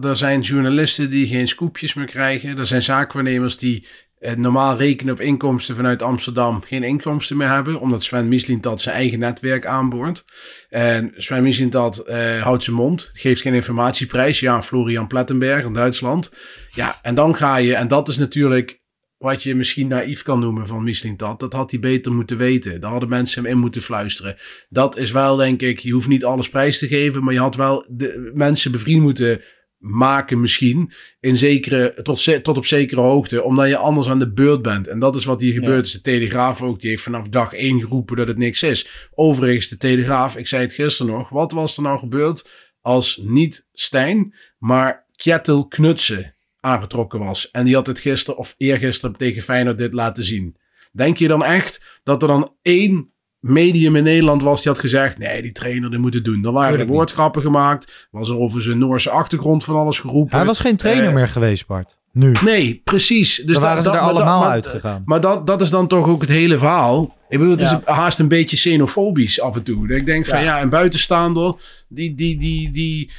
er zijn journalisten die geen scoopjes meer krijgen. Er zijn zaakwaarnemers die normaal rekenen op inkomsten vanuit Amsterdam geen inkomsten meer hebben. Omdat Sven Mislintat zijn eigen netwerk aanboort. En Sven Mislintat eh houdt zijn mond. Geeft geen informatieprijs. Ja, Florian Plettenberg in Duitsland. Ja, en dan ga je... En dat is natuurlijk wat je misschien naïef kan noemen van Mislintat. Dat had hij beter moeten weten. Daar hadden mensen hem in moeten fluisteren. Dat is wel, denk ik... Je hoeft niet alles prijs te geven. Maar je had wel de mensen bevriend moeten maken misschien. In zekere, tot, tot op zekere hoogte. Omdat je anders aan de beurt bent. En dat is wat hier gebeurt. is. De Telegraaf ook. Die heeft vanaf dag één geroepen dat het niks is. Overigens, de Telegraaf. Ik zei het gisteren nog. Wat was er nou gebeurd als niet Stijn, maar Kjetil Knutsen aangetrokken was. En die had het gisteren of eergisteren tegen Feyenoord dit laten zien. Denk je dan echt dat er dan één medium in Nederland was die had gezegd... nee, die trainer die moet het doen. Dan waren Tuurlijk er woordgrappen gemaakt. Was er over zijn Noorse achtergrond van alles geroepen. Hij was geen trainer Eh, meer geweest, Bart. Nu. Nee, precies. Dus Dan waren ze er allemaal maar- uitgegaan. Maar dat, dat is dan toch ook het hele verhaal. Ik bedoel, het is Ja. haast een beetje xenofobisch af en toe. Dat ik denk van Ja. ja, een buitenstaander, die, die, die, die, die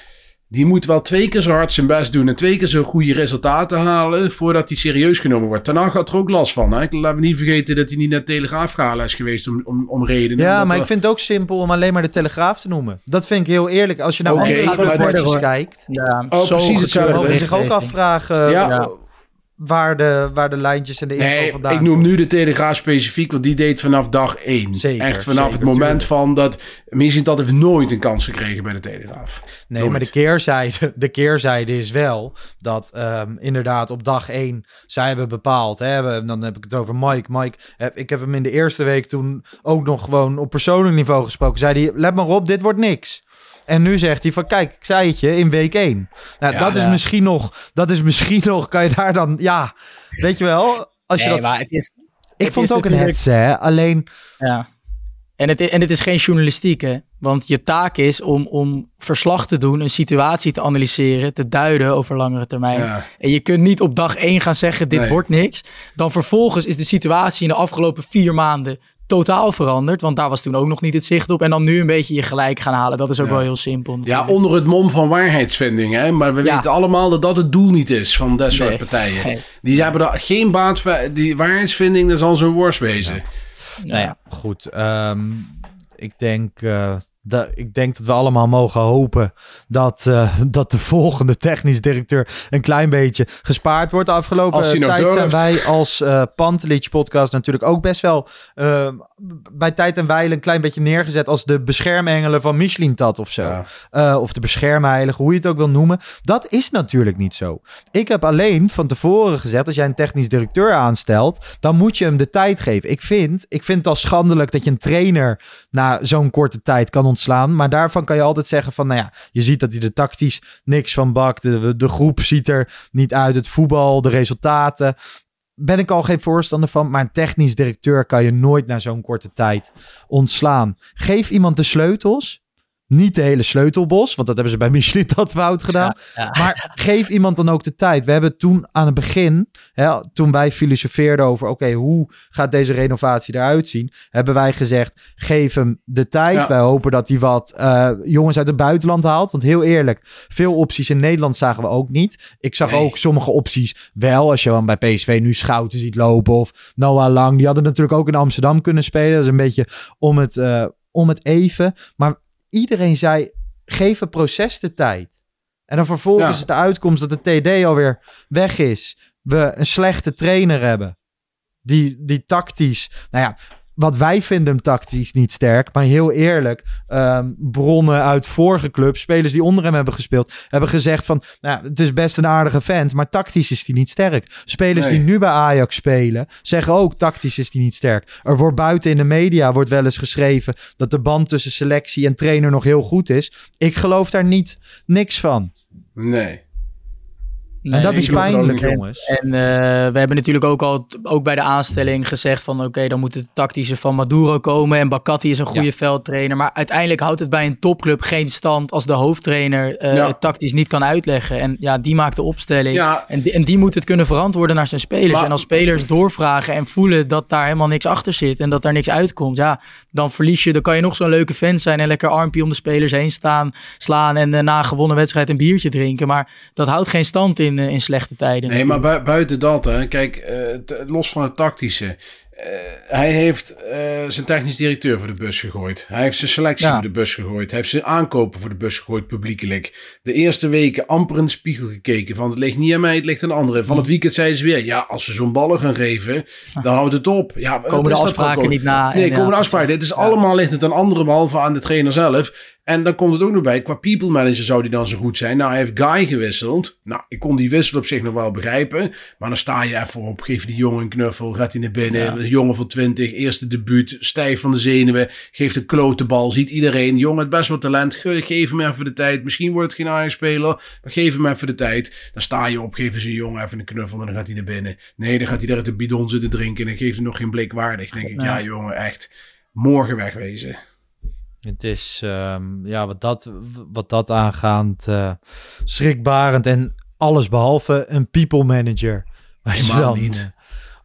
moet wel twee keer zo hard zijn best doen en twee keer zo goede resultaten halen voordat hij serieus genomen wordt. Daarna gaat er ook last van. Hè? Laten we niet vergeten dat hij niet naar Telegraaf gehaald is geweest om, om, om redenen. Ja, maar er- ik vind het ook simpel om alleen maar de Telegraaf te noemen. Dat vind ik heel eerlijk. Als je naar andere rapportjes kijkt, Ja, Oh, zo precies hetzelfde. mogen zich ook afvragen Ja. eh, waar, de, waar de lijntjes en de info Nee, vandaan ik noem nu de Telegraaf specifiek, want die deed vanaf dag één. Zeker, Echt vanaf zeker, het moment tuurlijk. van dat... Misschien dat heeft nooit een kans gekregen bij de Telegraaf. Nee, Nooit. maar de keerzijde, de keerzijde is wel dat ehm, inderdaad op dag één zij hebben bepaald. Hè, dan heb ik het over Mike. Mike, heb- ik heb hem in de eerste week toen ook nog gewoon op persoonlijk niveau gesproken. Zei hij, let maar op, dit wordt niks. En nu zegt hij van, kijk, ik zei het je in week één. Nou, Ja, dat is misschien nog, dat is misschien nog, kan je daar dan, ja, weet je wel, als je Nee, dat... maar het is, Ik het vond het ook een natuurlijk- hetze, hè? alleen... Ja. En het, en het is geen journalistiek, hè? Want je taak is om, om verslag te doen, een situatie te analyseren, te duiden over langere termijn. Ja. En je kunt niet op dag één gaan zeggen, dit Nee. wordt niks. Dan vervolgens is de situatie in de afgelopen vier maanden totaal veranderd. Want daar was toen ook nog niet het zicht op. En dan nu een beetje je gelijk gaan halen. Dat is ook Ja. wel heel simpel. Ja, onder het mom van waarheidsvinding. Hè? Maar we Ja. weten allemaal dat dat het doel niet is van dat soort Nee. partijen. Nee. Die hebben er geen baat bij. Die waarheidsvinding, dat zal zo'n worst wezen. Nou ja, goed. ehm, ik, denk, eh, dat, ik denk dat we allemaal mogen hopen dat, eh, dat de volgende technisch directeur een klein beetje gespaard wordt. De afgelopen tijd zijn wij als eh Pantelich podcast natuurlijk ook best wel eh, bij tijd en wijle een klein beetje neergezet als de beschermengelen van Michelin-Tat of zo. Ja. Of de beschermheilige, hoe je het ook wil noemen. Dat is natuurlijk niet zo. Ik heb alleen van tevoren gezegd, als jij een technisch directeur aanstelt, dan moet je hem de tijd geven. Ik vind, ik vind het al schandelijk dat je een trainer na zo'n korte tijd kan Maar daarvan kan je altijd zeggen van, nou ja, je ziet dat hij er tactisch niks van bakt. De, de groep ziet er niet uit, het voetbal, de resultaten. Ben ik al geen voorstander van, maar een technisch directeur kan je nooit na zo'n korte tijd ontslaan. Geef iemand de sleutels. Niet de hele sleutelbos, want dat hebben ze bij Michelin dat fout gedaan. Ja. Maar geef iemand dan ook de tijd. We hebben toen aan het begin, hè, toen wij filosofeerden over, oké, hoe gaat deze renovatie eruit zien? Hebben wij gezegd, geef hem de tijd. Ja. Wij hopen dat hij wat eh, jongens uit het buitenland haalt. Want heel eerlijk, veel opties in Nederland zagen we ook niet. Ik zag Nee. ook sommige opties wel, als je dan bij PSV nu Schouten ziet lopen of Noah Lang. Die hadden natuurlijk ook in Amsterdam kunnen spelen. Dat is een beetje om het, eh, om het even. Maar iedereen zei, geef het proces de tijd. En dan vervolgens Ja. is de uitkomst dat de TD alweer weg is. We een slechte trainer hebben. Die, die tactisch, nou ja, wat wij vinden hem tactisch niet sterk. Maar heel eerlijk, ehm, bronnen uit vorige clubs, spelers die onder hem hebben gespeeld, hebben gezegd van, nou, het is best een aardige vent, maar tactisch is hij niet sterk. Spelers Nee. die nu bij Ajax spelen, zeggen ook, tactisch is hij niet sterk. Er wordt buiten in de media, wordt wel eens geschreven dat de band tussen selectie en trainer nog heel goed is. Ik geloof daar niet niks van. Nee. En dat is pijnlijk, jongens. En eh, we hebben natuurlijk ook al ook bij de aanstelling gezegd van oké, dan moet het tactische van Maduro komen en Bakati is een goede Ja. veldtrainer. Maar uiteindelijk houdt het bij een topclub geen stand als de hoofdtrainer eh, Ja. het tactisch niet kan uitleggen. En ja, die maakt de opstelling. Ja, En die, en die moet het kunnen verantwoorden naar zijn spelers. Maar- en als spelers doorvragen en voelen dat daar helemaal niks achter zit en dat daar niks uitkomt, ja, dan verlies je. Dan kan je nog zo'n leuke fan zijn en lekker armpje om de spelers heen staan, slaan en eh, na een gewonnen wedstrijd een biertje drinken. Maar dat houdt geen stand in, eh, in slechte tijden. Nee, maar bui- buiten dat, hè, kijk, eh, los van het tactische. eh, hij heeft zijn technisch directeur voor de bus gegooid. Hij heeft zijn selectie Ja. voor de bus gegooid. Hij heeft zijn aankopen voor de bus gegooid, publiekelijk. De eerste weken amper in de spiegel gekeken. Van het ligt niet aan mij, het ligt aan anderen. Van het weekend zeiden ze weer, ja, als ze zo'n ballen gaan geven, dan houdt het op. Ja, komen de afspraken niet na. Nee, en, komen ja, de afspraken. Dit is Ja. allemaal ligt het aan anderen, behalve aan de trainer zelf. En dan komt het ook nog bij, qua people manager zou die dan zo goed zijn. Nou, hij heeft Guy gewisseld. Nou, ik kon die wissel op zich nog wel begrijpen. Maar dan sta je even op, geef die jongen een knuffel, gaat hij naar binnen. Ja. Een jongen van 20, eerste debuut, stijf van de zenuwen. Geeft een klote bal, ziet iedereen. Jongen, het best wel talent, Ge- geef hem even de tijd. Misschien wordt het geen Ajax-speler, maar geef hem even de tijd. Dan sta je op, geef eens een jongen even een knuffel en dan gaat hij naar binnen. Nee, dan gaat hij daar uit de bidon zitten drinken en geeft hem nog geen blik waardig. Dan denk ik, ja jongen, echt, morgen wegwezen. Het is, ehm, ja, wat dat, wat dat aangaat, eh, schrikbarend en alles behalve een people manager. Helemaal niet.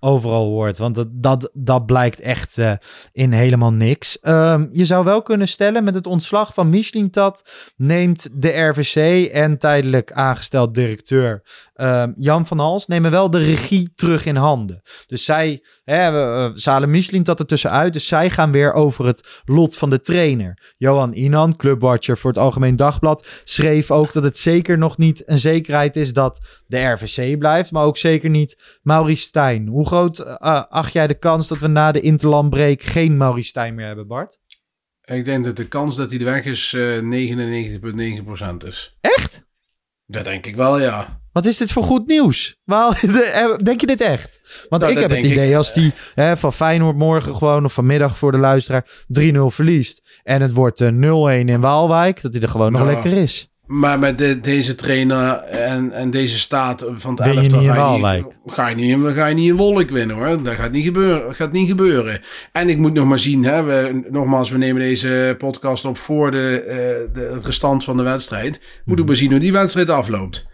Overal hoort. Want dat, dat, dat blijkt echt eh, in helemaal niks. Ehm, je zou wel kunnen stellen met het ontslag van Michelin-Tat neemt de RVC en tijdelijk aangesteld directeur ehm, Jan van Hals nemen wel de regie terug in handen. Dus zij, hè, we, eh, ze Michelin-Tat er dus zij gaan weer over het lot van de trainer. Johan Inan, clubwatcher voor het Algemeen Dagblad, schreef ook dat het zeker nog niet een zekerheid is dat de RVC blijft, maar ook zeker niet Maurice Stijn. Hoe groot eh, acht jij de kans dat we na de interlandbreek geen Maurice Stijn meer hebben, Bart? Ik denk dat de kans dat hij er weg is eh 99,9% is. Echt? Dat denk ik wel, ja. Wat is dit voor goed nieuws? De- eh, denk je dit echt? Want Nou, ik heb het idee ik, als die hè, van Feyenoord morgen gewoon of vanmiddag voor de luisteraar 3-0 verliest. En het wordt eh, 0-1 in Waalwijk, dat hij er gewoon nog lekker is. Maar met de- deze trainer en, en deze staat van het elftal ga, je niet, ga, je niet, in- ga je niet in Wolk winnen hoor. Dat gaat niet gebeuren. gaat niet gebeuren. En ik moet nog maar zien, hè, we, nogmaals, we nemen deze podcast op voor de, eh, de, het restant van de wedstrijd. Moet ik maar zien hoe die wedstrijd afloopt.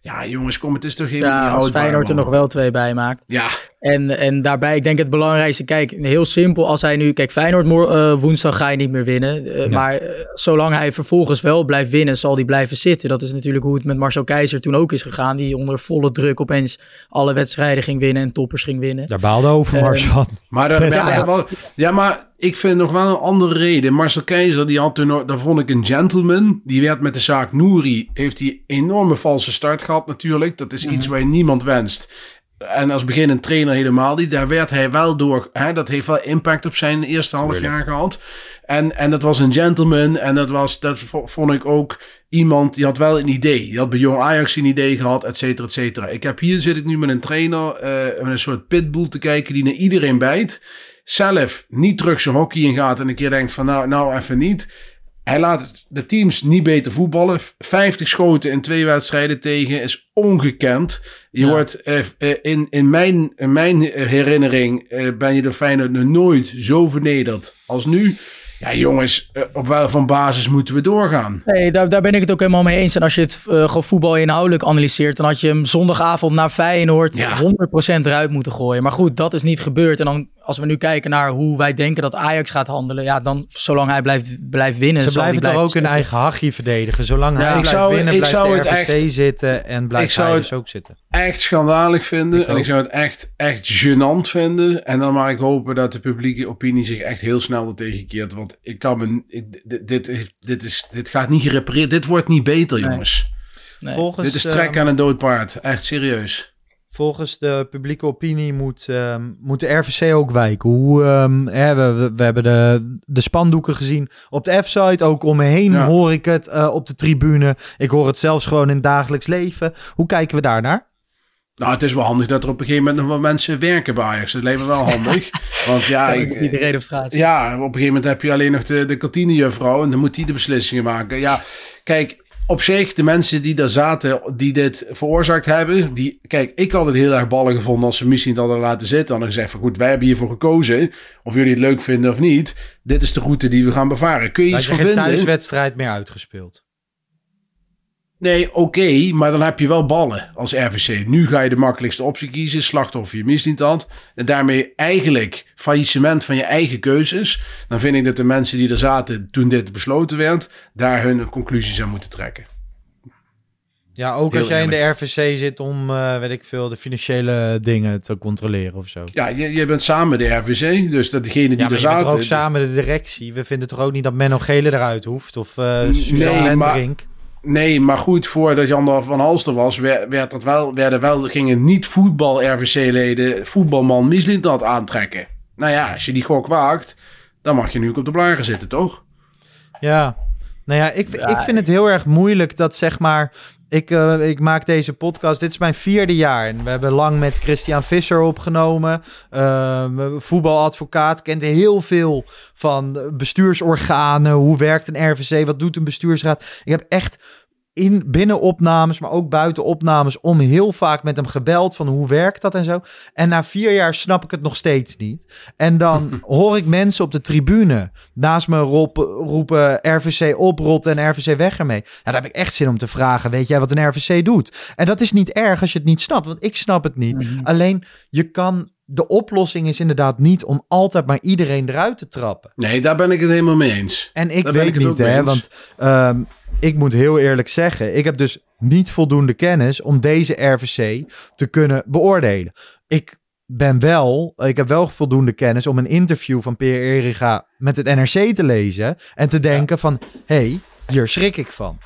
Ja, jongens, kom, het is toch helemaal niet Ja, als Feyenoord er man. nog wel twee bij maakt. Ja, En, en daarbij, ik denk het belangrijkste, kijk, heel simpel. Als hij nu, kijk, Feyenoord uh, woensdag ga je niet meer winnen. Uh, Maar uh, zolang hij vervolgens wel blijft winnen, zal hij blijven zitten. Dat is natuurlijk hoe het met Marcel Keizer toen ook is gegaan. Die onder volle druk opeens alle wedstrijden ging winnen en toppers ging winnen. Daar baalde Overmars Ehm, van. Maar, ja, wel- ja, maar ik vind nog wel een andere reden. Marcel Keizer, die had toen, daar vond ik een gentleman. Die werd met de zaak Nouri, heeft hij enorme valse start gehad natuurlijk. Dat is iets waar je niemand wenst. En als beginnend trainer helemaal niet. Daar werd hij wel door. Hè, dat heeft wel impact op zijn eerste half jaar gehad. En, en dat was een gentleman. En dat, was, dat vo- vond ik ook iemand die had wel een idee. Die had bij Jong Ajax een idee gehad, et cetera, et cetera. Ik heb hier zit ik nu met een trainer, eh, met een soort pitbull te kijken die naar iedereen bijt. Zelf niet terug zijn hockey in gaat en een keer denkt van nou, nou even niet. Hij laat de teams niet beter voetballen. 50 schoten in twee wedstrijden tegen is ongekend. Je Ja. wordt eh, eh, in, in, mijn, in mijn herinnering eh, ben je de Feyenoord nog nooit zo vernederd als nu. Ja, jongens, op wel van basis moeten we doorgaan. Nee, daar, daar ben ik het ook helemaal mee eens. En als je het gewoon voetbal inhoudelijk analyseert, dan had je hem zondagavond naar Feyenoord Ja. 100% eruit moeten gooien. Maar goed, dat is niet gebeurd. En dan, als we nu kijken naar hoe wij denken dat Ajax gaat handelen, ja, dan zolang hij blijft, blijft winnen. Ze zal hij blijven toch ook hun eigen hachje verdedigen. Zolang Ja, hij ik blijft zou- winnen, ik blijft zou de het RVC echt- zitten en ik blijft zou hij het- dus ook zitten. echt schandalig vinden. Ik en ook. ik zou het echt, echt gênant vinden. En dan mag ik hopen dat de publieke opinie zich echt heel snel er tegenkeert. Want ik kan me. ik- dit, dit, is, dit gaat niet gerepareerd. Dit wordt niet beter, jongens. Nee. Volgens, dit is ehm, trek aan een dood paard. Echt serieus. Volgens de publieke opinie moet, ehm, moet de RVC ook wijken. Hoe, ehm, hè, we, we, we hebben de, de spandoeken gezien op de F-site. Ook om me heen Ja. hoor ik het eh, op de tribune. Ik hoor het zelfs gewoon in het dagelijks leven. Hoe kijken we daarnaar? Nou, het is wel handig dat er op een gegeven moment nog wel mensen werken bij Ajax. Dat me wel handig. Want ja, Ja, ik, iedereen op straat. Ja, op een gegeven moment heb je alleen nog de, de kantinejuffrouw en dan moet die de beslissingen maken. Ja, kijk, op zich, de mensen die daar zaten, die dit veroorzaakt hebben, die, kijk, ik had het heel erg ballen gevonden als ze misschien het hadden laten zitten. En dan gezegd van goed, wij hebben hiervoor gekozen, of jullie het leuk vinden of niet. Dit is de route die we gaan bevaren. Kun je iets je geen thuiswedstrijd meer uitgespeeld? Nee, oké, maar dan heb je wel ballen als RVC. Nu ga je de makkelijkste optie kiezen, slachtoffer je misdietant. En daarmee eigenlijk faillissement van je eigen keuzes. Dan vind ik dat de mensen die er zaten toen dit besloten werd, daar hun conclusies aan moeten trekken. Ja, ook Heel als jij in de. RVC zit om, eh, weet ik veel, de financiële dingen te controleren of zo. Ja, je, je bent samen de RVC, dus dat degene die Ja, er zaten... ook samen de directie. We vinden toch ook niet dat Menno Gele eruit hoeft? Of eh Suzanne Nee, maar-? Nee, maar goed, voordat Jan van Halster was, werd, werd dat wel, werden wel, gingen niet voetbal RVC-leden voetbalman Mislintat aantrekken. Nou ja, als je die gok waagt, dan mag je nu ook op de blaren zitten, toch? Ja, nou ja, ik, Ja, ik vind het heel erg moeilijk dat zeg maar. Ik, eh, ik maak deze podcast. Dit is mijn vierde jaar. En we hebben lang met Christian Visser opgenomen. Uh, voetbaladvocaat. Kent heel veel van bestuursorganen. Hoe werkt een RVC? Wat doet een bestuursraad? Ik heb echt in binnen opnames, maar ook buiten opnames, om heel vaak met hem gebeld van hoe werkt dat en zo. En na vier jaar snap ik het nog steeds niet. En dan hoor ik mensen op de tribune naast me roepen RVC oprot en RVC weg ermee. Ja, daar heb ik echt zin om te vragen, weet jij wat een RVC doet? En dat is niet erg als je het niet snapt, want ik snap het niet. Alleen, je kan... De oplossing is inderdaad niet om altijd maar iedereen eruit te trappen. Nee, daar ben ik het helemaal mee eens. En ik Daar weet ik niet, hè, want ehm, ik moet heel eerlijk zeggen, ik heb dus niet voldoende kennis om deze RVC te kunnen beoordelen. Ik ben wel, ik heb wel voldoende kennis om een interview van Peer Eriga met het NRC te lezen en te denken van, hé, hey, hier schrik ik van.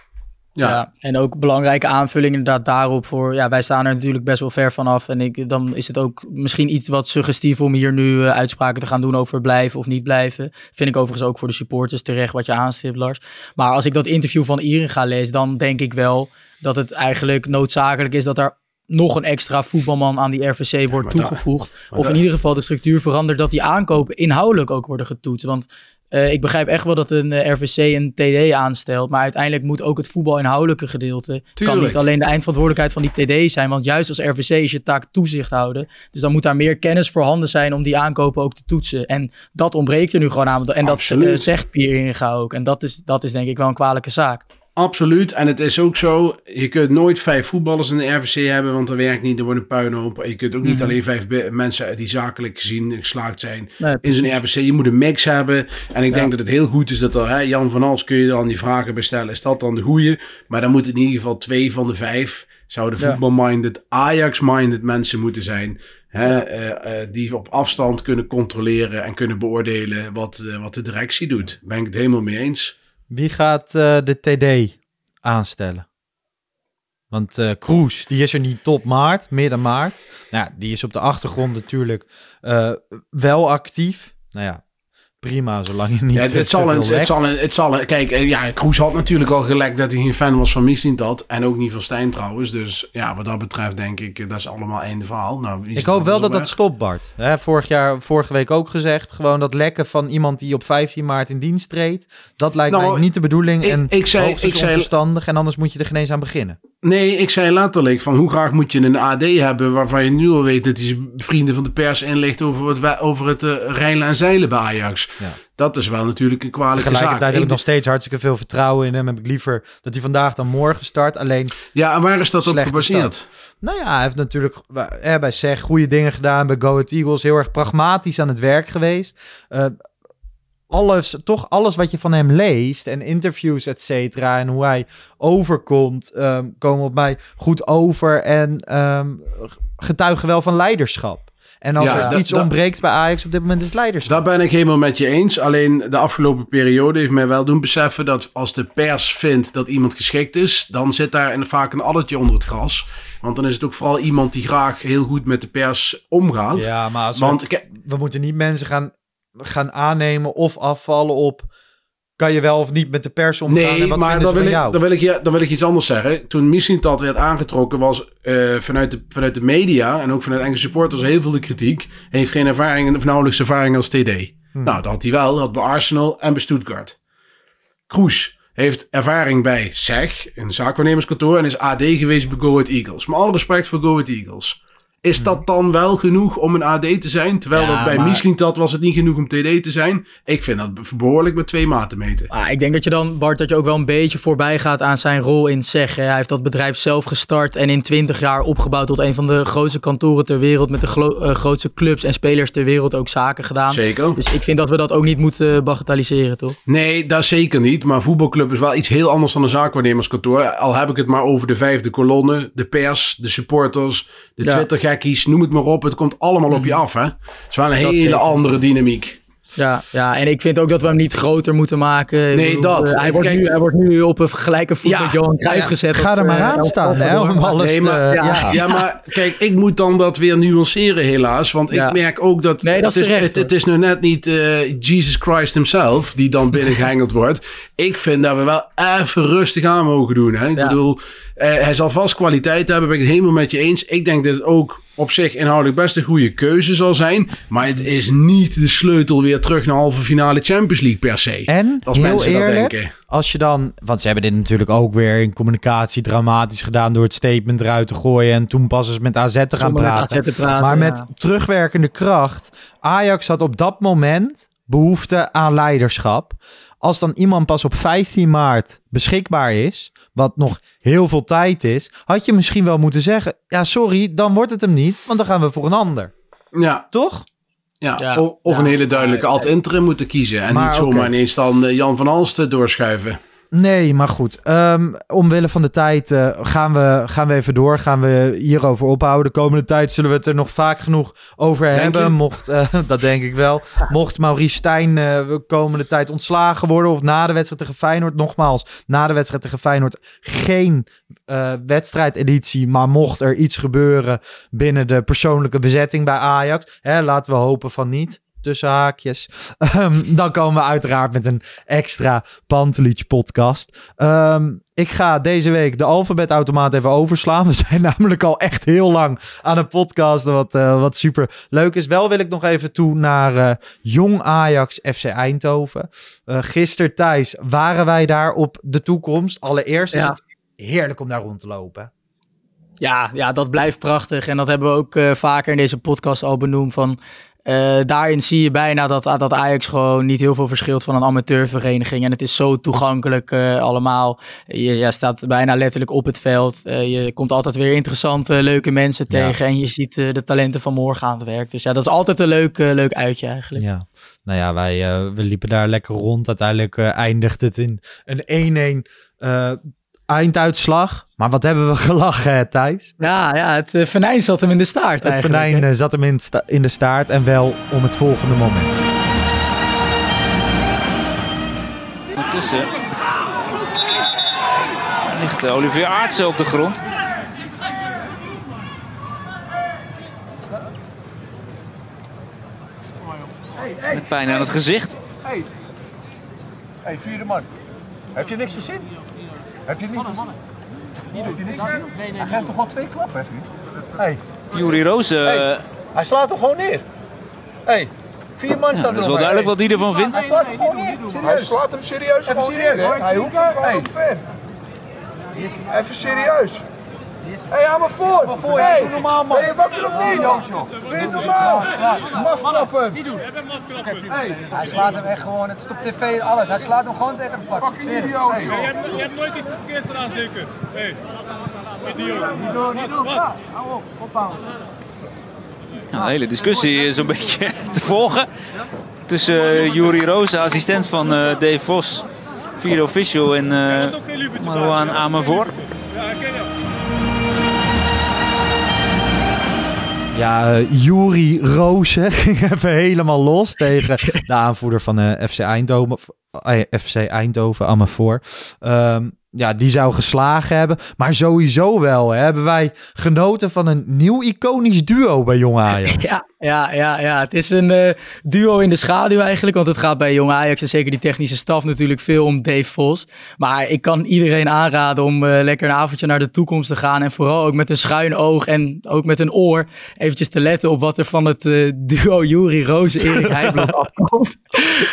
Ja, Ja. en ook belangrijke aanvulling inderdaad daarop voor, ja, wij staan er natuurlijk best wel ver vanaf en ik, dan is het ook misschien iets wat suggestief om hier nu eh, uitspraken te gaan doen over blijven of niet blijven. Vind ik overigens ook voor de supporters terecht wat je aanstipt, Lars. Maar als ik dat interview van Irin ga lezen, dan denk ik wel dat het eigenlijk noodzakelijk is dat er nog een extra voetbalman aan die RVC wordt toegevoegd. of in ieder geval de structuur verandert dat die aankopen inhoudelijk ook worden getoetst. Want eh, ik begrijp echt wel dat een eh, RVC een TD aanstelt. Maar uiteindelijk moet ook het voetbalinhoudelijke gedeelte. kan niet alleen de eindverantwoordelijkheid van die TD zijn. Want juist als RVC is je taak toezicht houden. Dus dan moet daar meer kennis voorhanden zijn om die aankopen ook te toetsen. En dat ontbreekt er nu gewoon aan. En dat eh, zegt Pierre Inga ook. En dat is, dat is denk ik wel een kwalijke zaak. Absoluut. En het is ook zo, je kunt nooit vijf voetballers in de RVC hebben, want dat werkt niet, er wordt een puinhoop. En je kunt ook niet Mhm. alleen vijf mensen die zakelijk gezien geslaagd zijn Nee, in zo'n RVC. Je moet een mix hebben. En ik Ja. denk dat het heel goed is dat er, hè, Jan van Als kun je dan die vragen bestellen. Is dat dan de goeie? Maar dan moeten in ieder geval twee van de vijf zouden Ja. voetbalminded, Ajax-minded mensen moeten zijn. Hè, eh, eh, die op afstand kunnen controleren en kunnen beoordelen wat, eh, wat de directie doet. Ben ik het helemaal mee eens. Wie gaat eh, de TD aanstellen? Want eh Kroes, die is er niet tot maart, midden maart. Nou, ja, die is op de achtergrond natuurlijk eh, wel actief. Nou ja, prima, zolang je niet Ja, het, zal een, het, zal een, het zal een- Kijk, eh, ja, Kroes had natuurlijk al gelekt dat hij geen fan was van Mislintat. En ook niet van Stijn trouwens. Dus ja, wat dat betreft denk ik, eh, dat is allemaal einde verhaal. Nou, Ik hoop wel dat dat stopt, Bart. Vorig jaar, vorige week ook gezegd. Gewoon dat lekken van iemand die op 15 maart in dienst treedt. Dat lijkt Nou, mij niet de bedoeling. ik- en ik zei- ik zei- onverstandig. En anders moet je er geen eens aan beginnen. Nee, ik zei letterlijk van hoe graag moet je een AD hebben waarvan je nu al weet dat hij zijn vrienden van de pers inlicht over het, over het rijlen en zeilen bij Ajax. Ja. Dat is wel natuurlijk een kwalijke Tegelijkertijd zaak. heb ik nog steeds hartstikke veel vertrouwen in hem. Heb ik liever dat hij vandaag dan morgen start. Alleen, Ja, en waar is dat op gebaseerd? nou ja, hij heeft natuurlijk eh, bij SEG goede dingen gedaan. Bij Go Ahead Eagles heel erg pragmatisch aan het werk geweest. Eh, alles, toch alles wat je van hem leest en interviews, et cetera, en hoe hij overkomt, ehm, komen op mij goed over en ehm, getuigen wel van leiderschap. En als Ja, er iets ontbreekt bij Ajax op dit moment is leiderschap. Daar ben ik helemaal met je eens. Alleen de afgelopen periode heeft mij wel doen beseffen dat als de pers vindt dat iemand geschikt is, dan zit daar vaak een addertje onder het gras. Want dan is het ook vooral iemand die graag heel goed met de pers omgaat. ja, maar als we- Want kijk, we moeten niet mensen gaan, gaan aannemen of afvallen op... kan je wel of niet met de pers omgaan en Nee, wat maar dan wil, van ik, jou? dan, wil ik je, dan wil ik iets anders zeggen. Toen Mislintat werd aangetrokken was eh, vanuit, de, vanuit de media en ook vanuit enkele supporters heel veel de kritiek. Hij heeft geen ervaring, of nauwelijks ervaring als TD. Hmm. Nou, dat had hij wel. Dat had bij Arsenal en bij Stuttgart. Kroes heeft ervaring bij SEG, een zaakwaarnemerskantoor, en is AD geweest bij Go Ahead Eagles. Maar alle respect voor Go Ahead Eagles. Is dat dan wel genoeg om een AD te zijn? Terwijl Ja, dat bij maar- Mislintat was het niet genoeg om TD te zijn. Ik vind dat behoorlijk met twee maten meten. Ah, ik denk dat je dan, Bart, dat je ook wel een beetje voorbij gaat aan zijn rol in SEG. hè. Hij heeft dat bedrijf zelf gestart en in 20 jaar opgebouwd tot een van de grootste kantoren ter wereld. Met de eh, grootste clubs en spelers ter wereld ook zaken gedaan. Zeker. Dus ik vind dat we dat ook niet moeten bagatelliseren, toch? Nee, dat zeker niet. Maar voetbalclub is wel iets heel anders dan een zaakwaarnemerskantoor. Al heb ik het maar over de vijfde kolonne, de pers, de supporters, de Ja. Noem het maar op. Het komt allemaal op je af, hè? Het is wel een hele andere dynamiek. Ja, ja, en ik vind ook dat we hem niet groter moeten maken. Nee, dat. eh, hij, wordt kijk- nu, hij wordt nu op een gelijke voet Ja. met Johan Cruijff Ja, gezet. Ga er maar eh, aan staan, hè, om alles Nee, te... maar- ja. Ja, maar kijk, ik moet dan dat weer nuanceren helaas. Want Ja. ik merk ook dat... Nee, dat het is terecht, het, het is nu net niet eh, Jesus Christ himself die dan binnengehengeld wordt. Ik vind dat we wel even rustig aan mogen doen. Hè? Ik Ja. bedoel, eh, hij zal vast kwaliteit hebben, ben ik het helemaal met je eens. Ik denk dat het ook op zich inhoudelijk best een goede keuze zal zijn. Maar het is niet de sleutel weer terug naar halve finale Champions League per se. En, als heel mensen eerlijk, dat denken. als je dan... Want ze hebben dit natuurlijk ook weer in communicatie dramatisch gedaan... door het statement eruit te gooien... en toen pas eens met AZ te gaan praten. AZ te praten, maar met ja. terugwerkende kracht... Ajax had op dat moment behoefte aan leiderschap. Als dan iemand pas op 15 maart beschikbaar is... wat nog heel veel tijd is... had je misschien wel moeten zeggen... ja, sorry, dan wordt het hem niet... want dan gaan we voor een ander. Ja, Toch? ja. Of een hele duidelijke alt-interim moeten kiezen. En Maar niet zomaar ineens dan Jan van Alsten doorschuiven. Nee, maar goed. Ehm, omwille van de tijd eh, gaan, we, gaan we even door. Gaan we hierover ophouden. De komende tijd zullen we het er nog vaak genoeg over Denk hebben. je? Mocht, eh, dat denk ik wel. Mocht Maurice Stijn eh, de komende tijd ontslagen worden... of na de wedstrijd tegen Feyenoord... nogmaals, na de wedstrijd tegen Feyenoord... geen wedstrijdeditie... maar mocht er iets gebeuren... binnen de persoonlijke bezetting bij Ajax... Hè, laten we hopen van niet... Tussen haakjes. Ehm, dan komen we uiteraard met een extra Pantelic podcast. Ehm, ik ga deze week de alfabetautomaat even overslaan. We zijn namelijk al echt heel lang aan het podcasten, wat, eh, wat super leuk is. Wel wil ik nog even toe naar eh, Jong Ajax FC Eindhoven. Eh gisteren, Thijs, waren wij daar op de toekomst. Allereerst is het heerlijk om daar rond te lopen. Ja, ja, dat blijft prachtig. En dat hebben we ook vaker in deze podcast al benoemd. Van, Uh, daarin zie je bijna dat, dat Ajax gewoon niet heel veel verschilt van een amateurvereniging. En het is zo toegankelijk uh, allemaal. Je, je, staat bijna letterlijk op het veld. Uh, je komt altijd weer interessante, leuke mensen tegen. Ja. En je ziet de talenten van morgen aan het werk. Dus ja, dat is altijd een leuk, leuk uitje eigenlijk. Ja, nou ja, wij we liepen daar lekker rond. Uiteindelijk eindigt het in een 1-1 einduitslag. Maar wat hebben we gelachen, hè, Thijs? Ja, ja het uh, venijn zat hem in de staart Het venijn uh, zat hem in, sta in, de staart en wel om het volgende moment. Ondertussen ligt uh, Olivier Aartsen op de grond. Met pijn aan het gezicht. Hey, hey vierde man. Heb je niks gezien? Heb je niet? Mannen, mannen. Hier doet hij geeft toch gewoon twee klappen, hè? Hey. Juri Roos. Uh... Hey. Hij slaat hem gewoon neer. Hey. Vier man staan ja, Dat is wel duidelijk wat hij ervan vindt. Hij slaat hem gewoon neer. Serieus. Hij slaat hem serieus Even serieus, neer. Hij hoekt hem gewoon hey. ver. Even serieus. Hé, hey, hou me voor! Maar voor, hey. doe normaal man! Ben je wakker of niet? joh? Vind normaal! Mafklappen! Niet doen! Hey. Hij slaat hem echt gewoon, het is op tv alles. Hij slaat hem gewoon tegen de vlak. Fucking idioot! Hey. Je, hebt, nooit iets verkeerds gedaan zeker? Hey. Idioot! Niet doen, niet doen! Ja, hou op, ophouden! Nou, de hele discussie is een beetje te volgen. Tussen uh, Juri Roos, assistent van uh, Dave Vos, vierde official en uh, Marwan Amervoort. Ja, ken Ja, uh, Juri Rozen ging even helemaal los tegen de aanvoerder van uh, FC Eindhoven, uh, FC Eindhoven. Um, ja, die zou geslagen hebben. Maar sowieso wel hè, hebben wij genoten van een nieuw iconisch duo bij Jong Ajax. Ja, ja, ja, ja. het is een uh, duo in de schaduw eigenlijk. Want het gaat bij Jong Ajax en zeker die technische staf natuurlijk veel om Dave Vos. Maar ik kan iedereen aanraden om uh, lekker een avondje naar de toekomst te gaan. En vooral ook met een schuin oog en ook met een oor eventjes te letten op wat er van het uh, duo Jury Roos Erik Heijblok afkomt.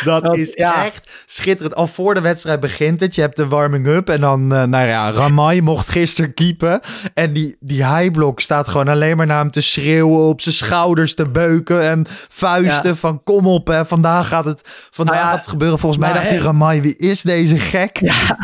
Dat, dat is ja. echt schitterend. Al voor de wedstrijd begint het. Je hebt de warming-up en dan, uh, nou ja, Ramai mocht gisteren keepen. En die, die highblok staat gewoon alleen maar naar hem te schreeuwen, op zijn schouders te beuken en vuisten ja. van kom op, hè, vandaag gaat het, vandaag nou gaat het gebeuren. Volgens mij dacht hij Ramai, wie is deze gek? Ja,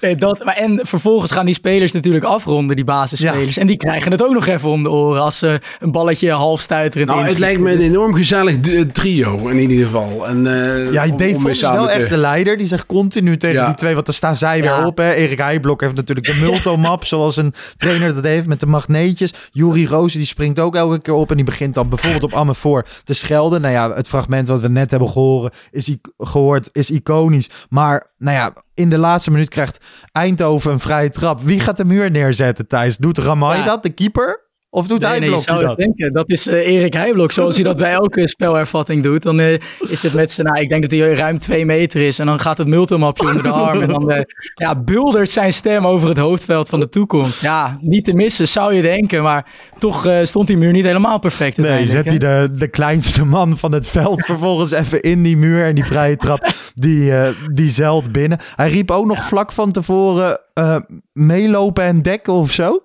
nee, dat, maar en vervolgens gaan die spelers natuurlijk afronden, die basisspelers. En die krijgen het ook nog even om de oren als ze een balletje half stuiterend Nou, het lijkt me een enorm gezellig trio in ieder geval. En, uh, ja, Dave Vos is wel echt de leider. Die zegt continu tegen die twee, want dan staan zij weer op. Hè. Erik Heijblok heeft natuurlijk de multomap, zoals een trainer dat heeft met de magneetjes. Juri Roos die springt ook elke keer op en die begint dan bijvoorbeeld op Amefor te schelden. Nou ja, het fragment wat we net hebben gehoord is, gehoord, is iconisch. Maar nou ja, in de laatste minuut krijgt Eindhoven een vrije trap. Wie gaat de muur neerzetten, Thijs? Doet Ramai ja. dat, de keeper? Of doet nee, Heijblok nee, dat? Denken, dat is uh, Erik Heijblok. Zoals hij dat bij elke spelervatting doet. Dan uh, is het met z'n... Nou, ik denk dat hij ruim twee meter is. En dan gaat het multimapje onder de arm. En dan uh, ja, buldert zijn stem over het hoofdveld van de toekomst. Ja, niet te missen zou je denken. Maar toch stond die muur niet helemaal perfect. Nee, zet hij de, de kleinste man van het veld vervolgens even in die muur. En die vrije trap, die, die zelt binnen. Hij riep ook nog ja. vlak van tevoren meelopen en dekken of zo.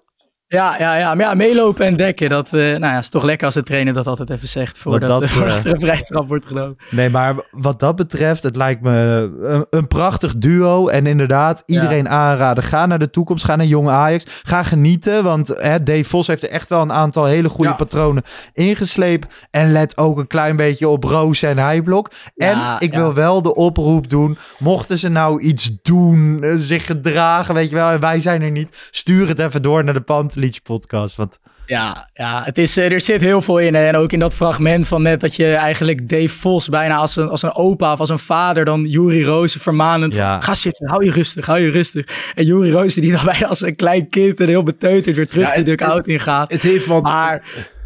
Ja, ja, ja, maar ja, meelopen en dekken, dat uh, nou ja, is toch lekker als de trainer dat altijd even zegt voordat, dat, uh, voordat er een vrije trap wordt genomen. Nee, maar wat dat betreft, het lijkt me een, een prachtig duo. En inderdaad, iedereen ja. aanraden, ga naar de toekomst, ga naar Jong Ajax. Ga genieten, want hè, Dave Vos heeft er echt wel een aantal hele goede ja. patronen ingesleept. En let ook een klein beetje op Roos en Heijblok. En ik wil wel de oproep doen, mochten ze nou iets doen, zich gedragen, weet je wel, en wij zijn er niet, stuur het even door naar de pand podcast. Want... Ja, ja het is, er zit heel veel in. En ook in dat fragment van net dat je eigenlijk Dave Vos bijna als een, als een opa of als een vader dan Juri Roos vermanend. Ja. Ga zitten, hou je rustig, hou je rustig. En Juri Roos die dan bijna als een klein kind en heel beteuterd weer terug ja, het, de dugout ingaat. Het heeft wat... Maar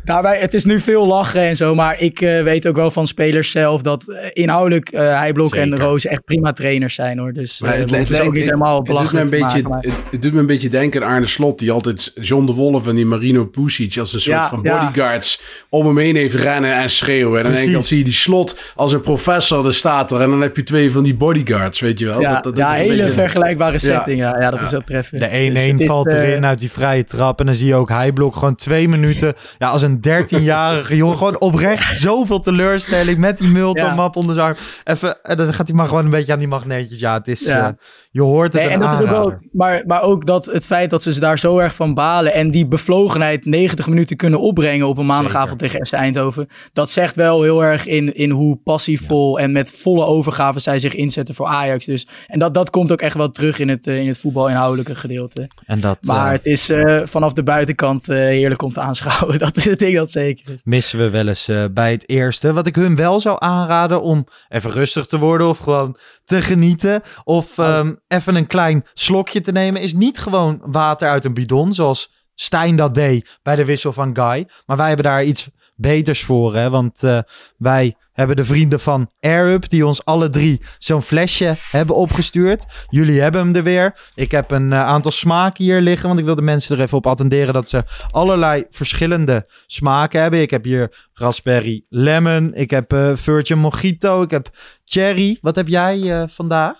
Daarbij, het is nu veel lachen en zo, maar ik uh, weet ook wel van spelers zelf dat uh, inhoudelijk uh, Heijblok en Roos echt prima trainers zijn hoor. Dus maar het, het is ook niet helemaal belachelijk. Het doet, me een beetje, maken, het, het, doet me een beetje denken aan Arne Slot, die altijd John de Wolf en die Marino Pusic als een soort ja, van bodyguards ja. om hem heen heeft rennen en schreeuwen. En dan denk ik, dan zie je die Slot als een professor, er staat er. En dan heb je twee van die bodyguards, weet je wel. Ja, dat, dat, ja hele beetje... vergelijkbare setting. Ja, ja, dat is wel treffend. De 1-1 dus valt erin uit die vrije trap. En dan zie je ook Heijblok gewoon twee minuten, ja, als een een 13-jarige jongen. Gewoon oprecht zoveel teleurstelling met die multimap onder zijn arm. Even, en dan gaat hij maar gewoon een beetje aan die magneetjes. Ja, het is, Ja. eh, je hoort het Nee, en dat is ook wel, maar, maar ook dat het feit dat ze ze daar zo erg van balen en die bevlogenheid 90 minuten kunnen opbrengen op een maandagavond tegen FC Eindhoven. Dat zegt wel heel erg in, in hoe passievol en met volle overgave zij zich inzetten voor Ajax. Dus, en dat, dat komt ook echt wel terug in het, eh, in het voetbalinhoudelijke gedeelte. En dat Maar eh, het is eh, vanaf de buitenkant eh, heerlijk om te aanschouwen. Dat is het dat zeker is. missen we wel eens eh, bij het eerste. Wat ik hun wel zou aanraden om even rustig te worden of gewoon te genieten. Of ehm, even een klein slokje te nemen. Is niet gewoon water uit een bidon zoals Stijn dat deed bij de wissel van Guy. Maar wij hebben daar iets beters voor. Hè? Want eh, wij hebben de vrienden van AirUp die ons alle drie zo'n flesje hebben opgestuurd. Jullie hebben hem er weer. Ik heb een eh, aantal smaken hier liggen. Want ik wil de mensen er even op attenderen dat ze allerlei verschillende smaken hebben. Ik heb hier raspberry lemon. Ik heb eh Virgin Mojito. Ik heb cherry. Wat heb jij vandaag?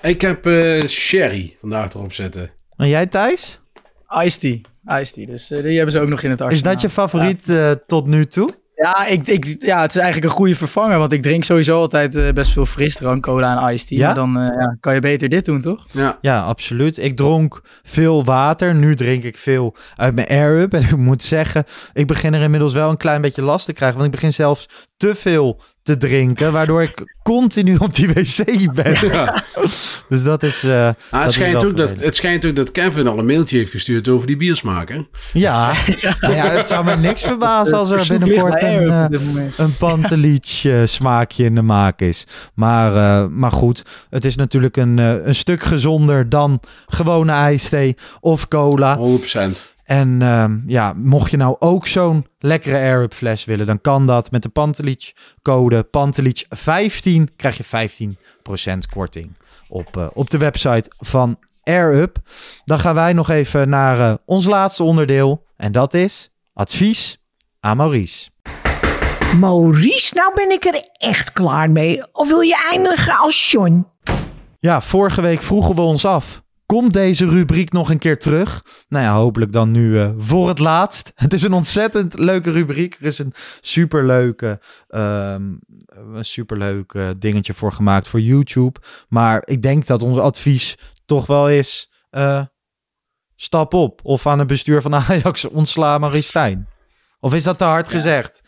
Ik heb sherry vandaag erop zetten. En jij Thijs? Iced tea. Iced tea. Dus eh, die hebben ze ook nog in het Is arsenaal. dat je favoriet eh, tot nu toe? Ja, ik, ik, ja, het is eigenlijk een goede vervanger. Want ik drink sowieso altijd eh, best veel frisdrank, cola en iced tea. Ja? Dan eh, ja, kan je beter dit doen, toch? Ja. Ja, absoluut. Ik dronk veel water. Nu drink ik veel uit mijn air-up. En ik moet zeggen, ik begin er inmiddels wel een klein beetje last te krijgen. Want ik begin zelfs te veel te drinken. Waardoor ik continu op die wc ben. Ja. Dus dat is. Ah, dat het, is schijnt wel ook dat, het schijnt ook dat Kevin al een mailtje heeft gestuurd over die biersmaak, hè? Ja, Nou ja, het zou me niks verbazen als er binnenkort een, moment. een Pantelich eh, smaakje in de maak is. Maar, eh, maar goed, het is natuurlijk een, eh, een stuk gezonder dan gewone ijsthee of cola. 100%. En ehm, ja, mocht je nou ook zo'n lekkere Air fles willen, dan kan dat met de Pantelich code Pantelich15 krijg je 15% korting op, eh, op de website van AirUp. Dan gaan wij nog even naar eh, ons laatste onderdeel en dat is advies aan Maurice. Maurice, nou ben ik er echt klaar mee. Of wil je eindigen als John? Ja, vorige week vroegen we ons af. Komt deze rubriek nog een keer terug? Nou ja, hopelijk dan nu eh, voor het laatst. Het is een ontzettend leuke rubriek. Er is een superleuke, ehm een superleuk dingetje voor gemaakt voor YouTube. Maar ik denk dat ons advies toch wel is... eh, stap op. Of aan het bestuur van Ajax ontsla Maurice Stijn. Of is dat te hard gezegd?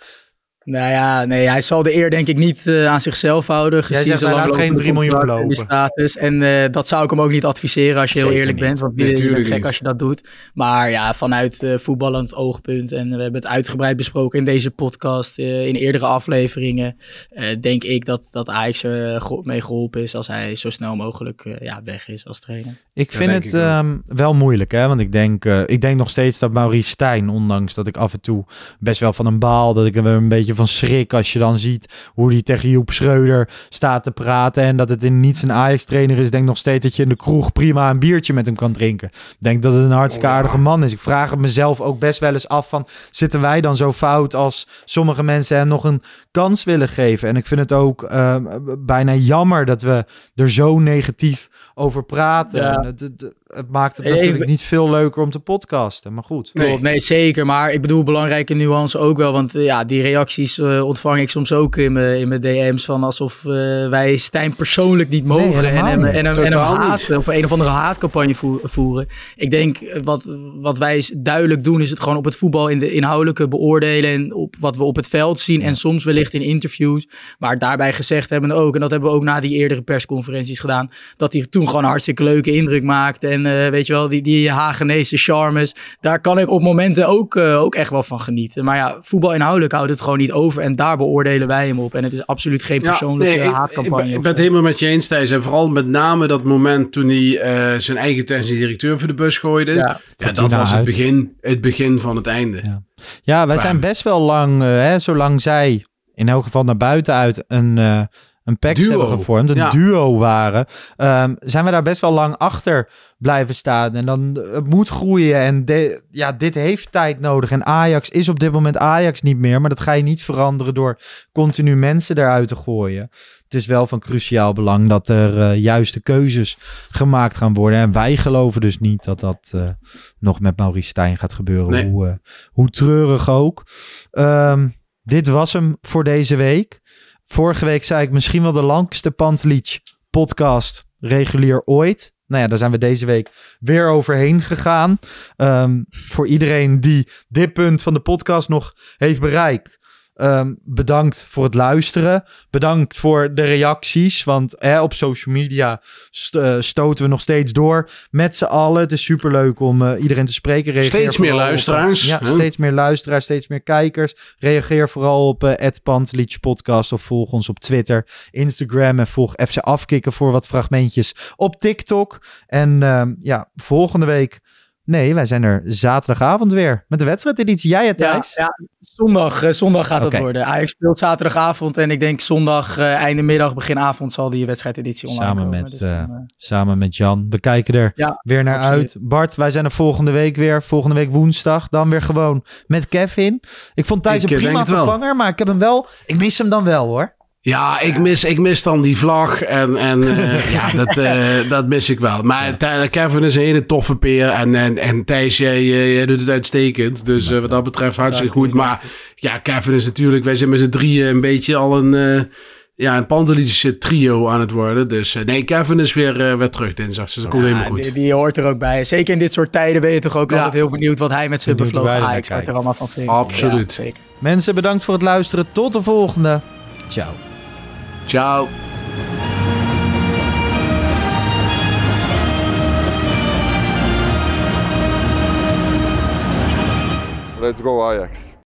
Nou ja, nee, hij zal de eer denk ik niet eh, aan zichzelf houden. Gezien zegt, zijn hij laat geen 3 miljoen contract en die lopen. status. En eh, dat zou ik hem ook niet adviseren als je heel eerlijk niet. bent. Want Nee, je- je bent gek niet. als je dat doet. Maar ja, vanuit eh, voetballend oogpunt. En we hebben het uitgebreid besproken in deze podcast. eh, in eerdere afleveringen. eh, denk ik dat, dat Ajax er mee geholpen is als hij zo snel mogelijk eh, ja, weg is als trainer. Ik Ja, vind het ik ehm, wel moeilijk, hè? Want ik denk, eh, ik denk nog steeds dat Maurice Stijn, ondanks dat ik af en toe best wel van een baal, dat ik weer een beetje van schrik als je dan ziet hoe hij tegen Joep Schreuder staat te praten en dat het in niets een Ajax-trainer is. Denk nog steeds dat je in de kroeg prima een biertje met hem kan drinken. Denk dat het een hartstikke Oh, aardige man is. Ik vraag het mezelf ook best wel eens af van, zitten wij dan zo fout als sommige mensen hem nog een kans willen geven? En ik vind het ook ehm, bijna jammer dat we er zo negatief over praten. Ja. En Het, het, het maakt het ik- natuurlijk niet veel leuker om te podcasten, maar goed. Nee. Zeker. Maar ik bedoel, belangrijke nuance ook wel. Want eh, ja, die reacties eh, ontvang ik soms ook in mijn, in mijn DM's. Van alsof eh, wij Stijn persoonlijk niet mogen. en helemaal hem, en hem, en hem haten. Of een of andere haatcampagne voer- voeren. Ik denk, wat, wat wij duidelijk doen, is het gewoon op het voetbal in de inhoudelijke beoordelen. En op wat we op het veld zien. En soms wellicht in interviews. Maar daarbij gezegd hebben ook, en dat hebben we ook na die eerdere persconferenties gedaan. Dat hij toen gewoon een hartstikke leuke indruk maakt. En eh, weet je wel, die, die Hagenese charmes. Daar kan ik op momenten ook, eh, ook echt wel van genieten. Maar ja, voetbal inhoudelijk houdt het gewoon niet over. En daar beoordelen wij hem op. En het is absoluut geen persoonlijke nee, ik- ben- ik of ben het helemaal met je eens, Thijs. En vooral met name dat moment toen hij eh, zijn eigen technische directeur voor de bus gooide. Ja, Ja. dat was het begin, het begin van het einde. Ja. Ja, wij zijn best wel lang, hè, zolang zij in elk geval naar buiten uit een, eh, een pact Duo. hebben gevormd, een Ja. duo waren, ehm, zijn we daar best wel lang achter blijven staan. En dan eh, het moet groeien. En de, ja, dit heeft tijd nodig. En Ajax is op dit moment Ajax niet meer. Maar dat ga je niet veranderen door continu mensen eruit te gooien. Het is wel van cruciaal belang dat er eh, juiste keuzes gemaakt gaan worden. En wij geloven dus niet dat dat eh, nog met Maurice Stijn gaat gebeuren. Nee. Hoe, eh, hoe treurig ook. Ehm, dit was hem voor deze week. Vorige week zei ik misschien wel de langste Pantelic podcast regulier ooit. Nou ja, daar zijn we deze week weer overheen gegaan. Ehm, voor iedereen die dit punt van de podcast nog heeft bereikt. Ehm, bedankt voor het luisteren. Bedankt voor de reacties. Want hè, op social media st- eh, stoten we nog steeds door met z'n allen. Het is superleuk om eh, iedereen te spreken. Reageer Steeds meer op, eh, luisteraars, ja, steeds meer luisteraars, steeds meer kijkers. Reageer vooral op uh, podcast of volg ons op Twitter, Instagram en volg FC Afkikken voor wat fragmentjes op TikTok. En ehm, ja, volgende week... Nee, wij zijn er zaterdagavond weer met de wedstrijdeditie. Jij, Ja, Thijs? ja, zondag, eh, zondag gaat Oké. dat worden. Ajax speelt zaterdagavond en ik denk zondag, eh, einde middag, begin avond zal die wedstrijdeditie online Samen komen. met, Dus dan, eh, samen met Jan. We kijken er Ja, weer naar absoluut. uit. Bart, wij zijn er volgende week weer. Volgende week woensdag. Dan weer gewoon met Kevin. Ik vond Thijs Ik, een prima het vervanger, maar ik heb hem wel... Ik mis hem dan wel, hoor. Ja, ik mis, ik mis dan die vlag. En, en eh, ja, dat, eh, dat mis ik wel. Maar Kevin is een hele toffe peer. En, en, en Thijs, jij, eh, jij doet het uitstekend. Dus eh, wat dat betreft hartstikke goed. Maar ja, Kevin is natuurlijk... Wij zijn met z'n drieën een beetje al een... eh ja, een pantelische trio aan het worden. Dus eh, nee, Kevin is weer, weer terug dinsdag. Dus dat komt helemaal goed. Die, die hoort er ook bij. Zeker in dit soort tijden ben je toch ook Ja. altijd heel benieuwd wat hij met zijn bevlogen Ajax er allemaal van vindt. Absoluut. Ja, zeker. Mensen, bedankt voor het luisteren. Tot de volgende. Ciao. Ciao. Let's go Ajax.